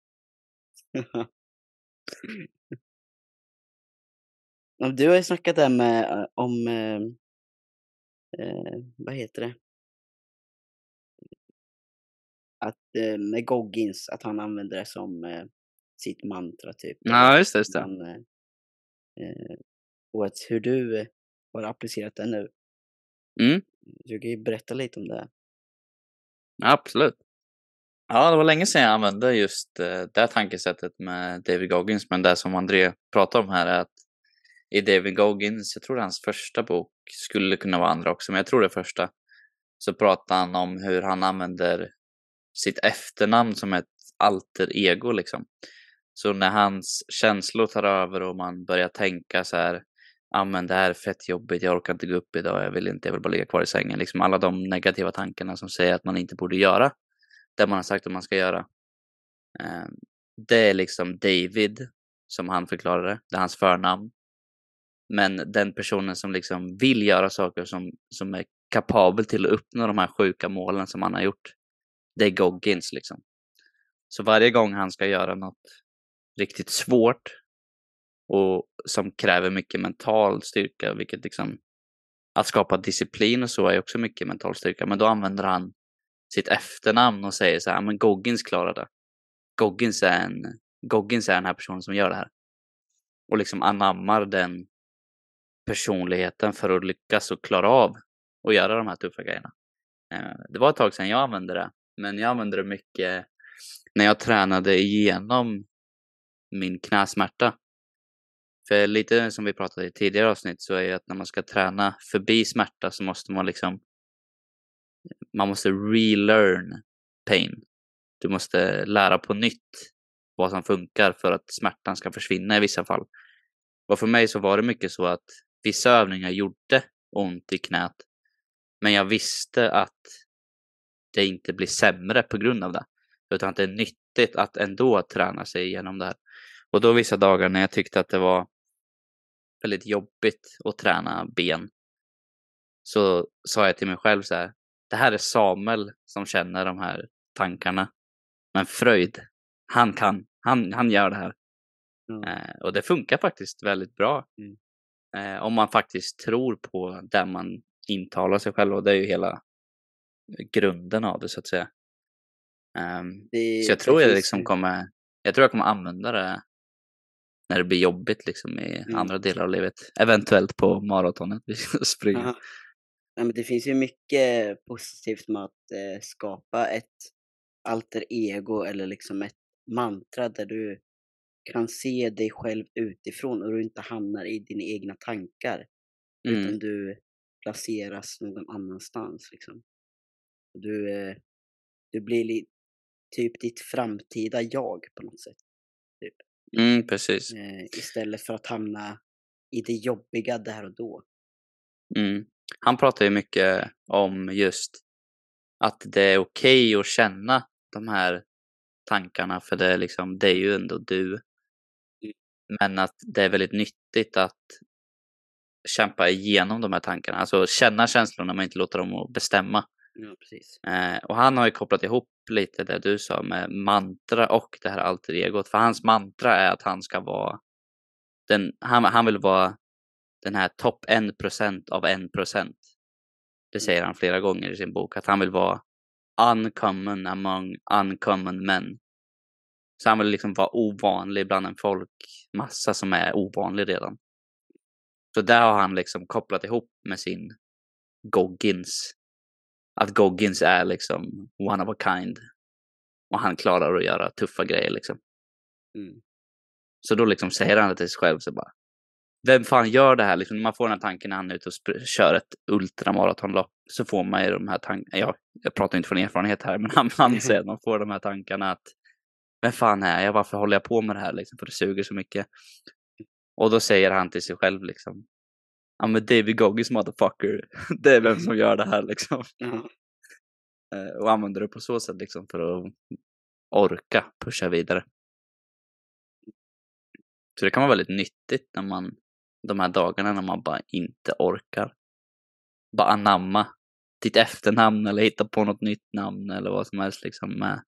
Du har ju snackat där med eh, om, eh, eh, vad heter det? Att eh, med Goggins, att han använder det som eh, sitt mantra typ. Ja, just det. Just det. Han, eh, och att hur du har applicerat det nu. Mm. Du kan ju berätta lite om det. Absolut. Ja, det var länge sedan jag använde just eh, det tankesättet med David Goggins, men det som André pratar om här är att i David Goggins, jag tror det är hans första bok, skulle kunna vara andra också, men jag tror det är första, så pratar han om hur han använder sitt efternamn som ett alter ego liksom. Så när hans känslor tar över och man börjar tänka så här, ja men det här är fett jobbigt, jag orkar inte gå upp idag, jag vill inte, jag vill bara ligga kvar i sängen. Liksom alla de negativa tankarna som säger att man inte borde göra det man har sagt att man ska göra. Ehm, det är liksom David, som han förklarade, det är hans förnamn. Men den personen som liksom vill göra saker som, som är kapabel till att uppnå de här sjuka målen som han har gjort, det är Goggins liksom. Så varje gång han ska göra något riktigt svårt och som kräver mycket mental styrka, vilket liksom att skapa disciplin och så är också mycket mental styrka. Men då använder han sitt efternamn och säger så här, men Goggins klarar det. Goggins är, en, Goggins är den här personen som gör det här. Och liksom anammar den personligheten för att lyckas och klara av att göra de här tuffa grejerna. Eh, det var ett tag sedan jag använde det, men jag använde det mycket när jag tränade igenom min knäsmärta. För lite som vi pratade i tidigare avsnitt så är det att när man ska träna förbi smärta så måste man liksom man måste relearn pain. Du måste lära på nytt vad som funkar för att smärtan ska försvinna i vissa fall. Och för mig så var det mycket så att vissa övningar gjorde ont i knät. Men jag visste att det inte blir sämre på grund av det. Utan att det är nyttigt att ändå träna sig igenom det här. Och då vissa dagar när jag tyckte att det var väldigt jobbigt att träna ben så sa jag till mig själv så här. Det här är Samuel som känner de här tankarna. Men Fröjd, han kan, han, han gör det här. Mm. Eh, och det funkar faktiskt väldigt bra. Mm. Eh, om man faktiskt tror på det man intalar sig själv och det är ju hela grunden av det så att säga. Det, så jag tror jag liksom kommer, jag tror jag kommer använda det när det blir jobbigt liksom i mm. andra delar av livet. Eventuellt på maratonet vi ska springa. Ja, men det finns ju mycket positivt med att eh, skapa ett alter ego eller liksom ett mantra där du kan se dig själv utifrån och du inte hamnar i dina egna tankar. Mm. Utan du placeras någon annanstans. Liksom. Du, eh, du blir typ ditt framtida jag på något sätt. Typ. Mm, precis. Eh, istället för att hamna i det jobbiga där och då. Mm. Han pratar ju mycket om just att det är okej okay att känna de här tankarna för det är, liksom, det är ju ändå du. Mm. Men att det är väldigt nyttigt att kämpa igenom de här tankarna. Alltså känna känslorna men inte låta dem bestämma. Ja, precis. Eh, och han har ju kopplat ihop lite det du sa med mantra och det här alter egot. För hans mantra är att han ska vara den, han, han vill vara den här topp 1% av 1%. Det säger han flera gånger i sin bok, att han vill vara uncommon among uncommon men. Så han vill liksom vara ovanlig bland en folkmassa som är ovanlig redan. Så där har han liksom kopplat ihop med sin Goggins. Att Goggins är liksom one of a kind. Och han klarar att göra tuffa grejer liksom. Mm. Så då liksom säger han det till sig själv så bara. Vem fan gör det här? Liksom, man får den här tanken när han är ute och kör ett ultramaratonlopp. Så får man ju de här tankarna. Ja, jag pratar inte från erfarenhet här, men han, han säger att man får de här tankarna att vem fan är jag? Varför håller jag på med det här? Liksom, för det suger så mycket. Och då säger han till sig själv liksom. Ja men David Goggins motherfucker. Det är vem som gör det här liksom. Mm. Och använder det på så sätt liksom för att orka pusha vidare. Så det kan vara väldigt nyttigt när man, de här dagarna när man bara inte orkar. Bara anamma ditt efternamn eller hitta på något nytt namn eller vad som helst liksom med,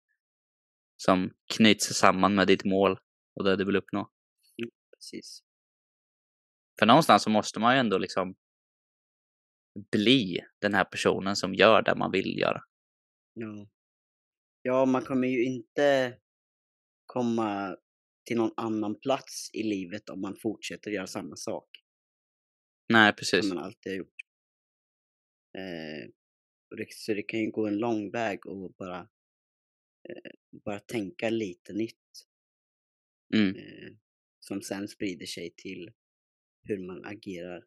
som knyts samman med ditt mål och det du vill uppnå. Mm, precis. För någonstans så måste man ju ändå liksom bli den här personen som gör det man vill göra. Ja. Ja, man kommer ju inte komma till någon annan plats i livet om man fortsätter göra samma sak. Nej, precis. Som man alltid har gjort. Eh, så det kan ju gå en lång väg och bara, eh, bara tänka lite nytt. Mm. Eh, som sen sprider sig till hur man agerar.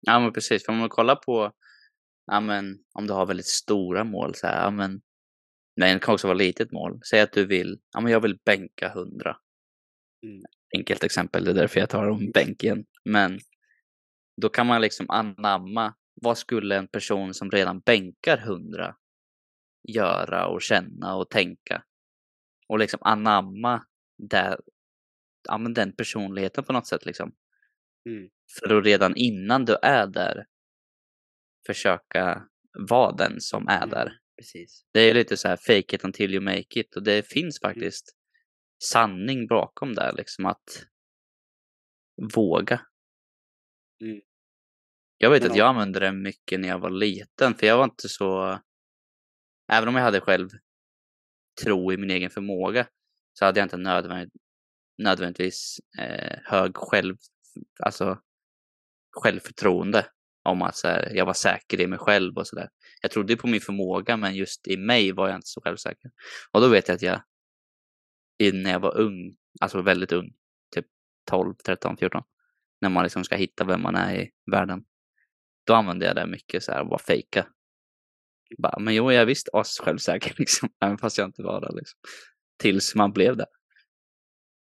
Ja men precis, för om man kollar på ja, men, om du har väldigt stora mål så här, ja, men, nej, det kan också vara litet mål. Säg att du vill, ja men jag vill bänka 100. Mm. Enkelt exempel, det är därför jag tar om bänken. Men då kan man liksom anamma, vad skulle en person som redan bänkar 100 göra och känna och tänka? Och liksom anamma det, ja, men den personligheten på något sätt. Liksom. Mm. För att redan innan du är där försöka vara den som är mm. där. Precis. Det är lite så här fake it until you make it och det finns mm. faktiskt sanning bakom det, liksom att våga. Mm. Jag vet Men att jag använde det mycket när jag var liten, för jag var inte så... Även om jag hade själv tro i min egen förmåga så hade jag inte nödvändigt, nödvändigtvis eh, hög själv, alltså, självförtroende om att så här, jag var säker i mig själv och sådär. Jag trodde på min förmåga men just i mig var jag inte så självsäker. Och då vet jag att jag när jag var ung, alltså väldigt ung, typ 12, 13, 14, när man liksom ska hitta vem man är i världen. Då använde jag det mycket så här, bara fejka. Bara, men jo, jag är visst as självsäker liksom, även fast jag inte var det liksom. Tills man blev det.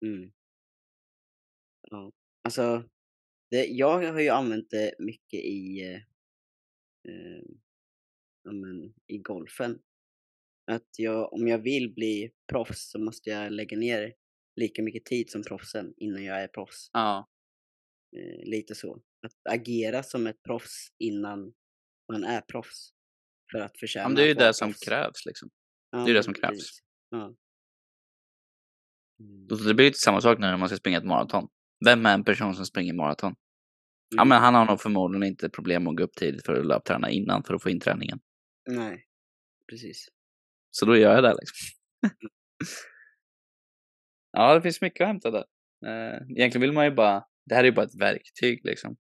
Mm. Ja, alltså, det, jag har ju använt det mycket i, eh, eh men, i golfen. Att jag, om jag vill bli proffs så måste jag lägga ner lika mycket tid som proffsen innan jag är proffs. Ja. Eh, lite så. Att agera som ett proffs innan man är proffs. För att förtjäna Men det är ju det som krävs liksom. Ja, det är det som krävs. Ja. Mm. Det blir lite samma sak när man ska springa ett maraton. Vem är en person som springer maraton? Ja, Mm. men han har nog förmodligen inte problem att gå upp tidigt för att löpträna innan för att få in träningen. Nej, precis. Så då gör jag det liksom. ja, det finns mycket att hämta där. Eh, Egentligen vill man ju bara, det här är ju bara ett verktyg liksom.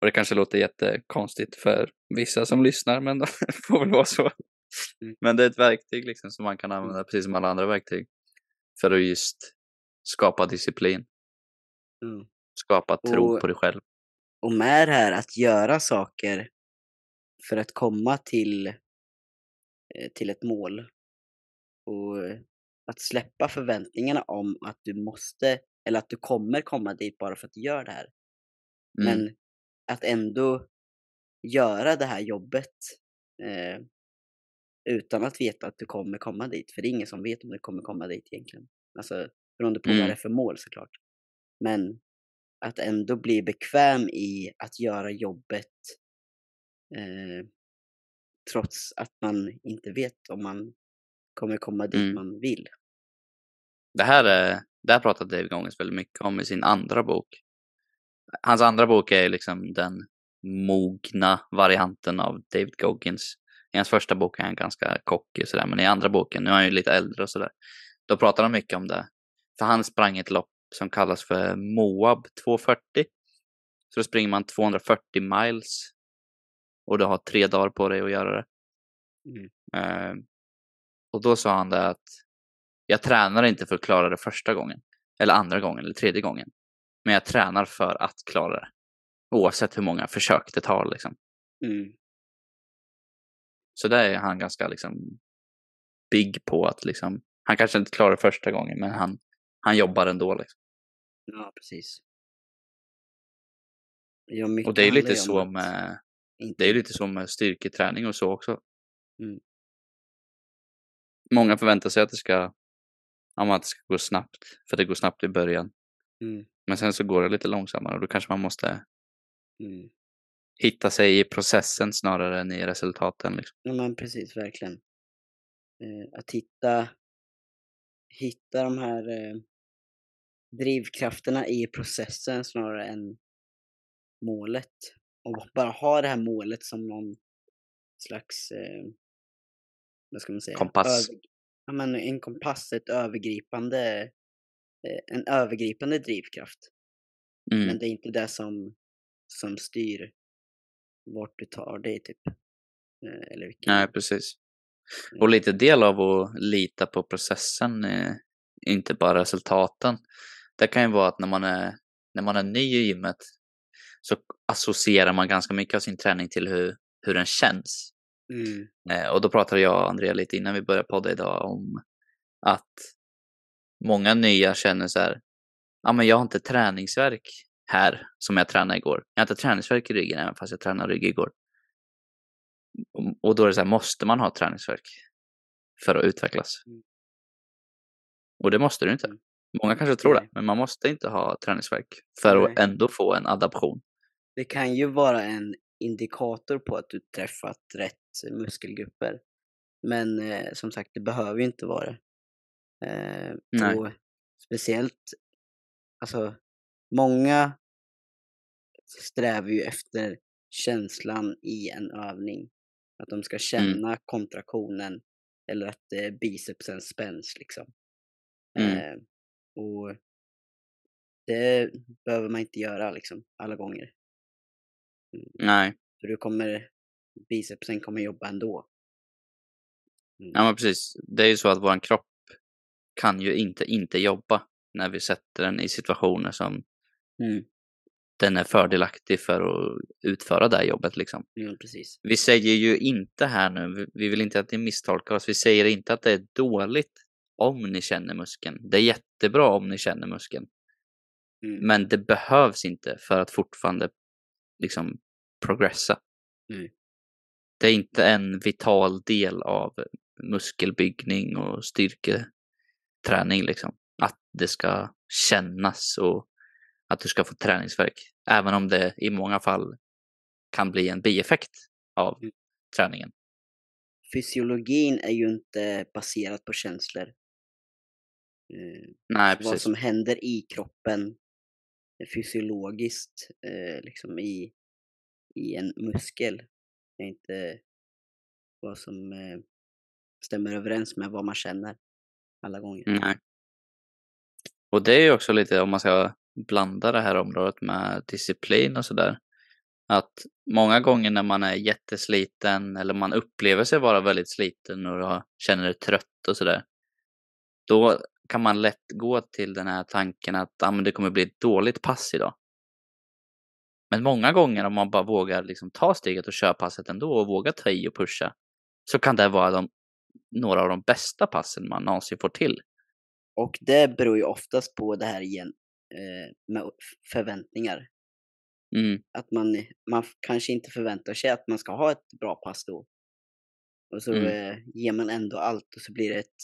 Och det kanske låter jättekonstigt för vissa som lyssnar, men det får väl vara så. Mm. Men det är ett verktyg liksom som man kan använda precis som alla andra verktyg. För att just skapa disciplin, Mm. skapa tro Och- på dig själv. Och med det här att göra saker för att komma till, till ett mål och eh, att släppa förväntningarna om att du måste eller att du kommer komma dit bara för att du gör det här. Mm. Men att ändå göra det här jobbet eh, utan att veta att du kommer komma dit. För det är ingen som vet om du kommer komma dit egentligen. Alltså beroende på vad Mm. det är för mål såklart. Men att ändå bli bekväm i att göra jobbet eh, trots att man inte vet om man kommer komma dit Mm. man vill. Det här, är, det här pratar Dave Goggins väldigt mycket om i sin andra bok. Hans andra bok är liksom den mogna varianten av David Goggins. I hans första bok är han ganska och sådär, men i andra boken, nu är han ju lite äldre och sådär, då pratar han mycket om det. För han sprang ett lopp som kallas för Moab 240. Så då springer man 240 miles och du har tre dagar på dig att göra det. Mm. Eh, och då sa han det att jag tränar inte för att klara det första gången, eller andra gången, eller tredje gången. Men jag tränar för att klara det. Oavsett hur många försök det tar liksom. Mm. Så där är han ganska liksom big på att liksom, han kanske inte klarar det första gången, men han, han jobbar ändå liksom. Ja, precis. Ja, Och det är lite så med, det är lite så med styrketräning och så också. Mm. Många förväntar sig att det ska, att det ska gå snabbt, för det går snabbt i början. Mm. Men sen så går det lite långsammare och då kanske man måste Mm. hitta sig i processen snarare än i resultaten. Liksom. Ja, men precis, verkligen. Eh, att hitta, hitta de här eh, drivkrafterna i processen snarare än målet. Och bara ha det här målet som någon slags, eh, vad ska man säga? Kompass. Över, ja, men en kompass, ett övergripande, eh, en övergripande drivkraft. Mm. Men det är inte det som, som styr vart du tar dig typ. Eh, eller vilken, Nej, precis. Och lite del av att lita på processen, är inte bara resultaten. Det kan ju vara att när man är, när man är ny i gymmet så associerar man ganska mycket av sin träning till hur, hur den känns. Mm. Eh, och då pratade jag och Andrea lite innan vi började podda idag om att många nya känner så här, ja men jag har inte träningsverk här som jag tränade igår. Jag har inte träningsverk i ryggen även fast jag tränade rygg igår. Och- Och då är det så här, måste man ha träningsverk för att utvecklas? Mm. Och det måste du inte. Mm. Många kanske tror det, men man måste inte ha träningsverk för att ändå få en adaption. Det kan ju vara en indikator på att du träffat rätt muskelgrupper. Men eh, som sagt, det behöver ju inte vara det. Eh, Nej. och speciellt, alltså många strävar ju efter känslan i en övning. Att de ska Mm. känna kontraktionen eller att eh, bicepsen spänns liksom. Mm. Eh, och det behöver man inte göra liksom alla gånger. Nej, För du kommer, bicepsen kommer jobba ändå. Mm. ja men precis. Det är ju så att våran kropp kan ju inte inte jobba när vi sätter den i situationer som Mm. den är fördelaktig för att utföra det här jobbet liksom. Ja, precis. Vi säger ju inte här nu, vi- vi vill inte att ni misstolkar oss, vi säger inte att det är dåligt om ni känner muskeln. Det är jättebra om ni känner muskeln. Mm. Men det behövs inte för att fortfarande liksom progressa. Mm. Det är inte en vital del av muskelbyggning och styrketräning liksom. Att det ska kännas och att du ska få träningsvärk. Även om det i många fall kan bli en bieffekt av Mm. träningen. Fysiologin är ju inte baserad på känslor. Eh, Nej, vad som händer i kroppen fysiologiskt eh, liksom i, i en muskel Det är inte vad som eh, stämmer överens med vad man känner alla gånger. Nej. Och det är ju också lite om man ska blanda det här området med disciplin och sådär. Att många gånger när man är jättesliten eller man upplever sig vara väldigt sliten och känner sig trött och sådär. Då kan man lätt gå till den här tanken att ah, men det kommer bli ett dåligt pass idag. Men många gånger om man bara vågar liksom ta steget och köra passet ändå och vågar ta i och pusha. Så kan det vara de, några av de bästa passen man någonsin får till. Och det beror ju oftast på det här igen eh, med förväntningar. Mm, Att man, man kanske inte förväntar sig att man ska ha ett bra pass då. Och så Mm. eh, ger man ändå allt och så blir det ett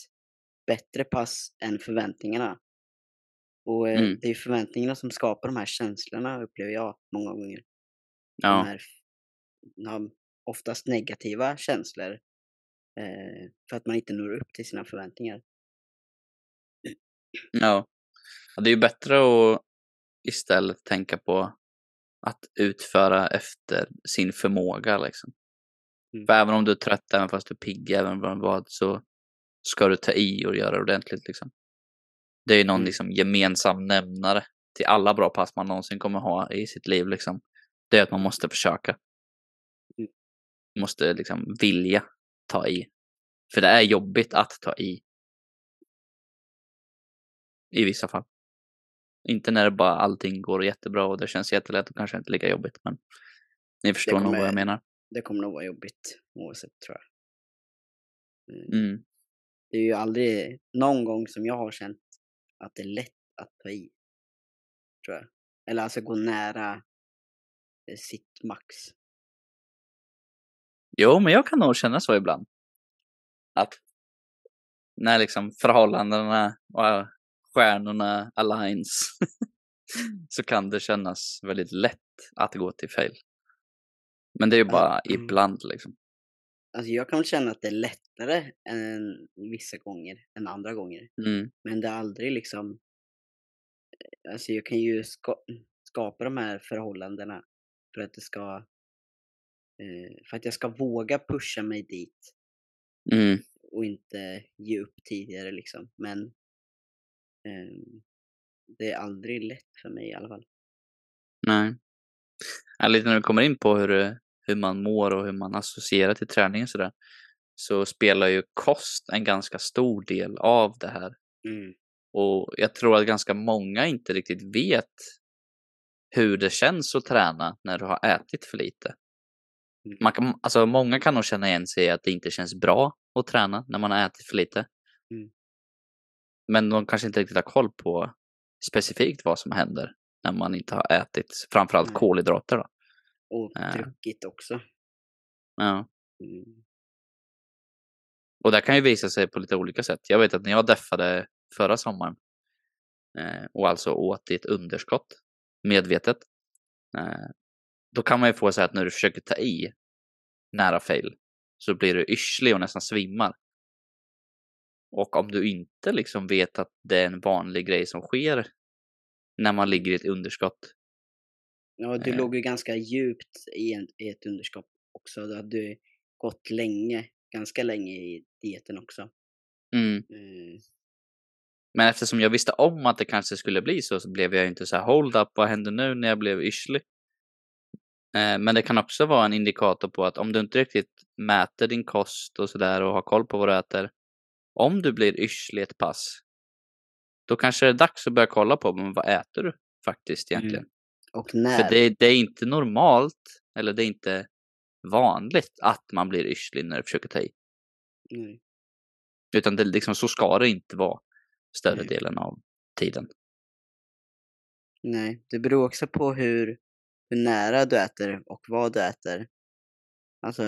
bättre pass än förväntningarna. Och eh, Mm. det är förväntningarna som skapar de här känslorna upplever jag många gånger. De ja. här f- ja, oftast negativa känslor. Eh, för att man inte når upp till sina förväntningar. Ja. Det är ju bättre att istället tänka på att utföra efter sin förmåga liksom. Mm. För även om du är trött, även fast du är pigg, även vad vad, så ska du ta i och göra det ordentligt liksom. Det är ju någon Mm. liksom gemensam nämnare till alla bra pass man någonsin kommer ha i sitt liv liksom. Det är att man måste försöka. Mm. Måste liksom vilja ta i. För det är jobbigt att ta i. I vissa fall. Inte när det bara allting går jättebra och det känns jättelätt och kanske inte lika jobbigt. Men ni förstår nog vad kommer- jag menar. Det kommer nog vara jobbigt oavsett tror jag. Mm. Mm. Det är ju aldrig någon gång som jag har känt att det är lätt att ta i. Tror jag. Eller alltså gå nära eh, sitt max. Jo, men jag kan nog känna så ibland. Att när liksom förhållandena och äh, stjärnorna aligns så kan det kännas väldigt lätt att gå till fail. Men det är ju Ja, bara mm. ibland liksom. Alltså jag kan väl känna att det är lättare än vissa gånger än andra gånger. Mm. Men det är aldrig liksom... Alltså jag kan ju ska, skapa de här förhållandena för att det ska... Eh, för att jag ska våga pusha mig dit Mm. och inte ge upp tidigare liksom. Men ehm, det är aldrig lätt för mig i alla fall. Nej. Ja, lite när vi kommer in på hur, hur man mår och hur man associerar till träning och sådär. Så spelar ju kost en ganska stor del av det här. Mm. Och jag tror att ganska många inte riktigt vet hur det känns att träna när du har ätit för lite. Mm. Man kan, alltså många kan nog känna igen sig i att det inte känns bra att träna när man har ätit för lite. Mm. Men de kanske inte riktigt har koll på specifikt vad som händer när man inte har ätit framförallt Nej. kolhydrater. Då. Och Ja. druckit också. Ja. Mm. Och det kan ju visa sig på lite olika sätt. Jag vet att när jag deffade förra sommaren eh, och alltså åt i ett underskott medvetet. Eh, då kan man ju få så att när du försöker ta i nära fail så blir du yrslig och nästan svimmar. Och om du inte liksom vet att det är en vanlig grej som sker när man ligger i ett underskott. Ja, du Eh. låg ju ganska djupt i, en, i ett underskott också. Du hade gått länge, ganska länge i dieten också. Mm. Eh, Men eftersom jag visste om att det kanske skulle bli så, så blev jag inte så här hold up, vad händer nu när jag blev yrslig? Eh, men det kan också vara en indikator på att om du inte riktigt mäter din kost och sådär och har koll på vad du äter. Om du blir yrslig ett pass, då kanske det är dags att börja kolla på men vad äter du faktiskt egentligen? och när? För det, det är inte normalt, eller det är inte vanligt att man blir yrslig när du försöker ta i. Nej. Utan det, liksom, så ska det inte vara större Nej. delen av tiden. Nej, det beror också på hur, hur nära du äter och vad du äter. Alltså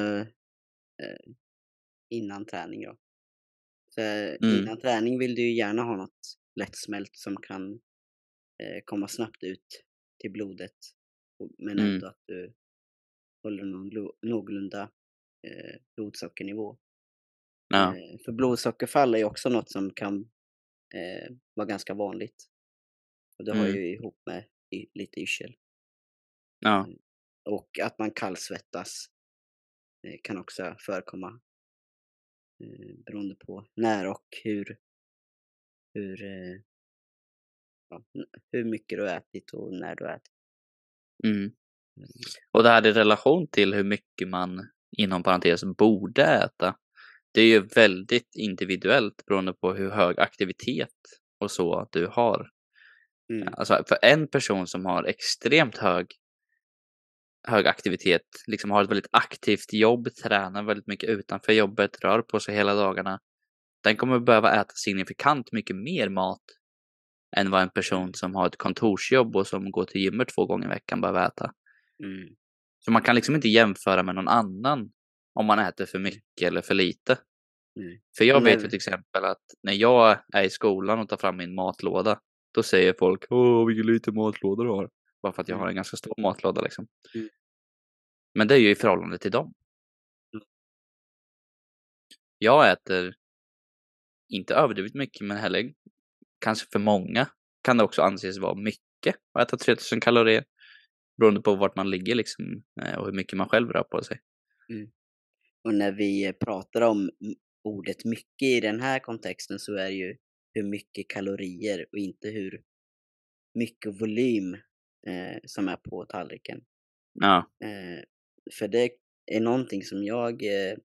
eh, innan träning då. Så, eh, Mm. Innan träning vill du ju gärna ha något lättsmält som kan eh, komma snabbt ut till blodet. Men Mm. ändå att du håller någon någorlunda eh, blodsockernivå. Ja, Eh, för blodsockerfall är också något som kan eh, vara ganska vanligt. Och det har Mm. ju ihop med y- lite yrsel. ja, Och att man kallsvettas eh, kan också förekomma. Eh, beroende på när och hur, hur, eh, ja, hur mycket du har ätit och när du har ätit. mm. Och det här i relation till hur mycket man inom parentes borde äta. Det är ju väldigt individuellt beroende på hur hög aktivitet och så du har. Mm. Alltså för en person som har extremt hög, hög aktivitet, liksom har ett väldigt aktivt jobb, tränar väldigt mycket utanför jobbet, rör på sig hela dagarna. Den kommer behöva äta signifikant mycket mer mat än vad en person som har ett kontorsjobb och som går till gymmet två gånger i veckan behöver äta. Mm. Så man kan liksom inte jämföra med någon annan om man äter för mycket eller för lite. Nej. För jag vet ju till exempel att när jag är i skolan och tar fram min matlåda, då säger folk åh vilken liten matlåda du har. Bara för att jag Mm. har en ganska stor matlåda liksom. Mm. Men det är ju i förhållande till dem. Mm. Jag äter inte överdrivet mycket, men heller kanske för många kan det också anses vara mycket att äta 3000 kalorier. Beroende på vart man ligger liksom eh, och hur mycket man själv rör på sig. Och när vi pratar om ordet mycket i den här kontexten så är det ju hur mycket kalorier och inte hur mycket volym eh, som är på tallriken. Ja, Eh, för det är någonting som jag eh,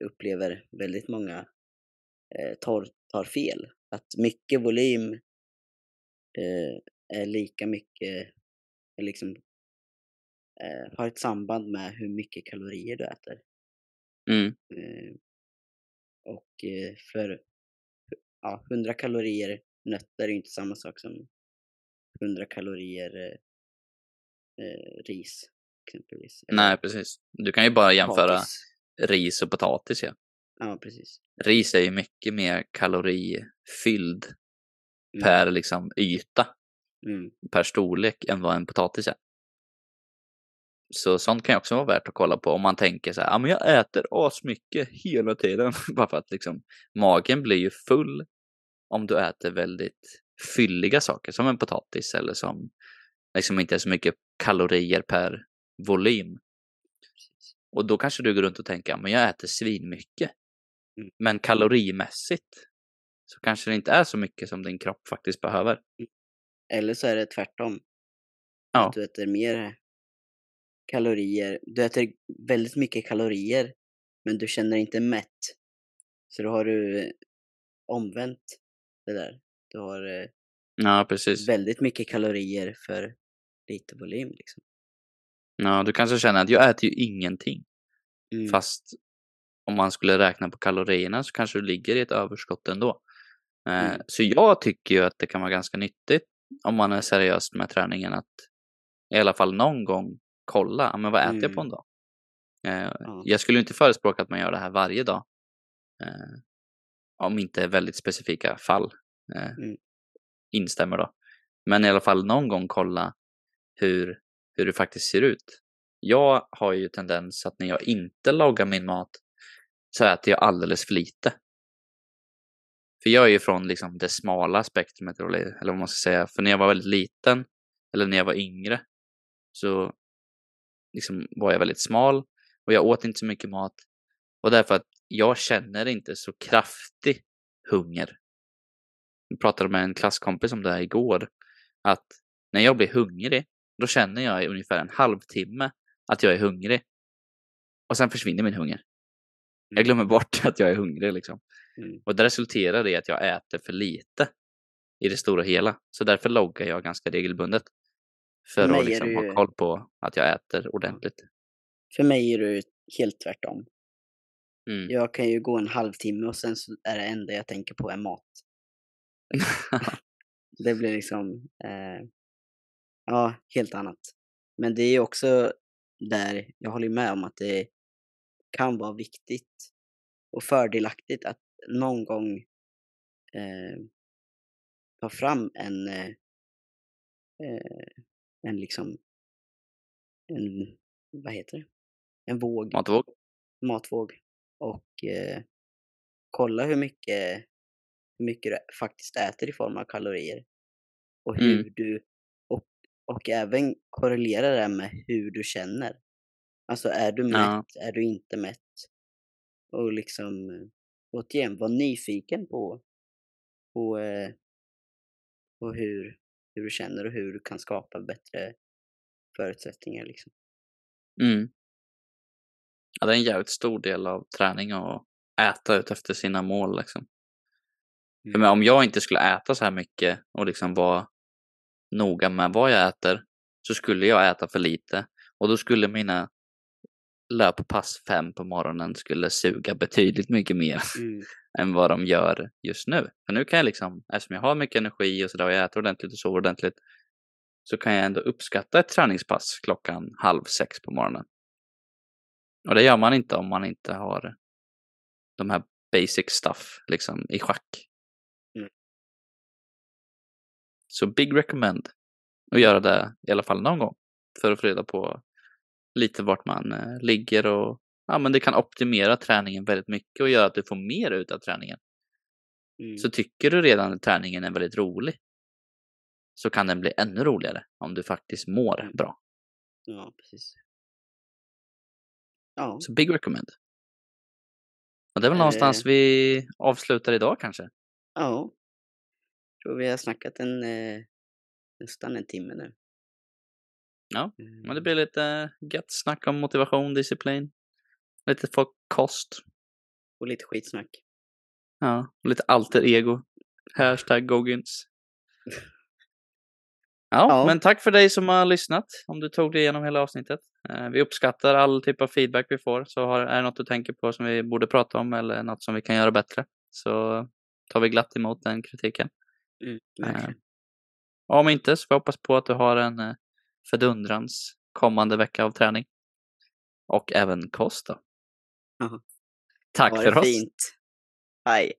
upplever väldigt många eh, tar, tar fel. Att mycket volym eh, är lika mycket, liksom, eh, har ett samband med hur mycket kalorier du äter. Mm, Eh, och eh, för ja, 100 kalorier nötter är ju inte samma sak som 100 kalorier eh, eh, ris exempelvis. Nej precis. Du kan ju bara jämföra potatis. ris och potatis. Ja. Ja, precis. Ris är ju mycket mer kalorifylld Mm. per liksom yta, Mm. per storlek än vad en potatis är. Så sånt kan ju också vara värt att kolla på om man tänker så här, ja men jag äter asmycket hela tiden. Bara för att liksom magen blir ju full om du äter väldigt fylliga saker som en potatis eller som liksom inte är så mycket kalorier per volym. Och då kanske du går runt och tänker, men jag äter svinmycket. Mm. Men kalorimässigt så kanske det inte är så mycket som din kropp faktiskt behöver. Eller så är det tvärtom. Ja. Att du äter mer kalorier. Du äter väldigt mycket kalorier men du känner inte mätt. Så då har du omvänt det där. Du har eh, Ja, precis. väldigt mycket kalorier för lite volym liksom. Ja, du kanske känner att jag äter ju ingenting. Mm. Fast om man skulle räkna på kalorierna så kanske du ligger i ett överskott ändå. Eh, Mm. Så jag tycker ju att det kan vara ganska nyttigt om man är seriös med träningen att i alla fall någon gång kolla, men vad äter jag på Mm. en dag? Eh, Ja. Jag skulle inte förespråka att man gör det här varje dag. Eh, om inte väldigt specifika fall eh, Mm. instämmer då. Men i alla fall någon gång kolla hur, hur det faktiskt ser ut. Jag har ju tendens att när jag inte lagar min mat så äter jag alldeles för lite. För jag är ju från liksom det smala spektrumet, eller vad man ska säga. För när jag var väldigt liten, eller när jag var yngre, så liksom var jag väldigt smal och jag åt inte så mycket mat. Och därför att jag känner inte så kraftig hunger. Jag pratade med en klasskompis om det här igår. Att när jag blir hungrig, då känner jag i ungefär en halvtimme att jag är hungrig. Och sen försvinner min hunger. Jag glömmer bort att jag är hungrig liksom. Mm. Och det resulterar i att jag äter för lite i det stora hela. Så därför loggar jag ganska regelbundet. För att liksom det ha koll på att jag äter ordentligt. För mig är det helt tvärtom. Mm. Jag kan ju gå en halvtimme och sen så är det enda jag tänker på är mat. Det blir liksom, eh, ja, helt annat. Men det är också där, jag håller med om att det kan vara viktigt och fördelaktigt att någon gång eh, ta fram en, eh, eh, en liksom, en, vad heter det? En våg Matvåg. matvåg och eh, kolla hur mycket, hur mycket du faktiskt äter i form av kalorier. Och hur Mm. du, och, och även korrelera det med hur du känner. Alltså är du mätt, Ja. är du inte mätt? Och liksom, återigen, var nyfiken på, på, eh, på hur, hur du känner och hur du kan skapa bättre förutsättningar liksom. Mm. Ja, det är en jävligt stor del av träning att äta ut efter sina mål liksom. Mm. men om jag inte skulle äta så här mycket och liksom vara noga med vad jag äter så skulle jag äta för lite och då skulle mina löppass fem på morgonen skulle suga betydligt mycket mer Mm. Än vad de gör just nu. För nu kan jag liksom, eftersom jag har mycket energi och sådär och jag äter ordentligt och sover ordentligt så kan jag ändå uppskatta ett träningspass klockan halv sex på morgonen. Och det gör man inte om man inte har de här basic stuff liksom i schack. Mm. Så big recommend att göra det i alla fall någon gång för att få reda på lite vart man eh, ligger och ja, men det kan optimera träningen väldigt mycket och göra att du får mer ut av träningen. Mm. Så tycker du redan att träningen är väldigt rolig så kan den bli ännu roligare om du faktiskt mår bra. Ja, precis. Ja, Så big recommend. Och det är väl Eh. någonstans vi avslutar idag kanske. ja. Tror vi har snackat en, eh, nästan en timme nu. Ja, Mm. Men det blir lite gött snack om motivation, disciplin. Lite för kost. Och lite skitsnack. Ja, och lite alter ego. Hashtag Goggins. Ja, Ja. men tack för dig som har lyssnat. Om du tog dig igenom hela avsnittet. Eh, Vi uppskattar all typ av feedback vi får. Så har, är det något du tänker på som vi borde prata om eller något som vi kan göra bättre så tar vi glatt emot den kritiken. Mm, Eh. Om inte så jag hoppas på att du har en eh, fördundrans kommande vecka av träning. Och även kost då. Tack för oss. fint. Hej.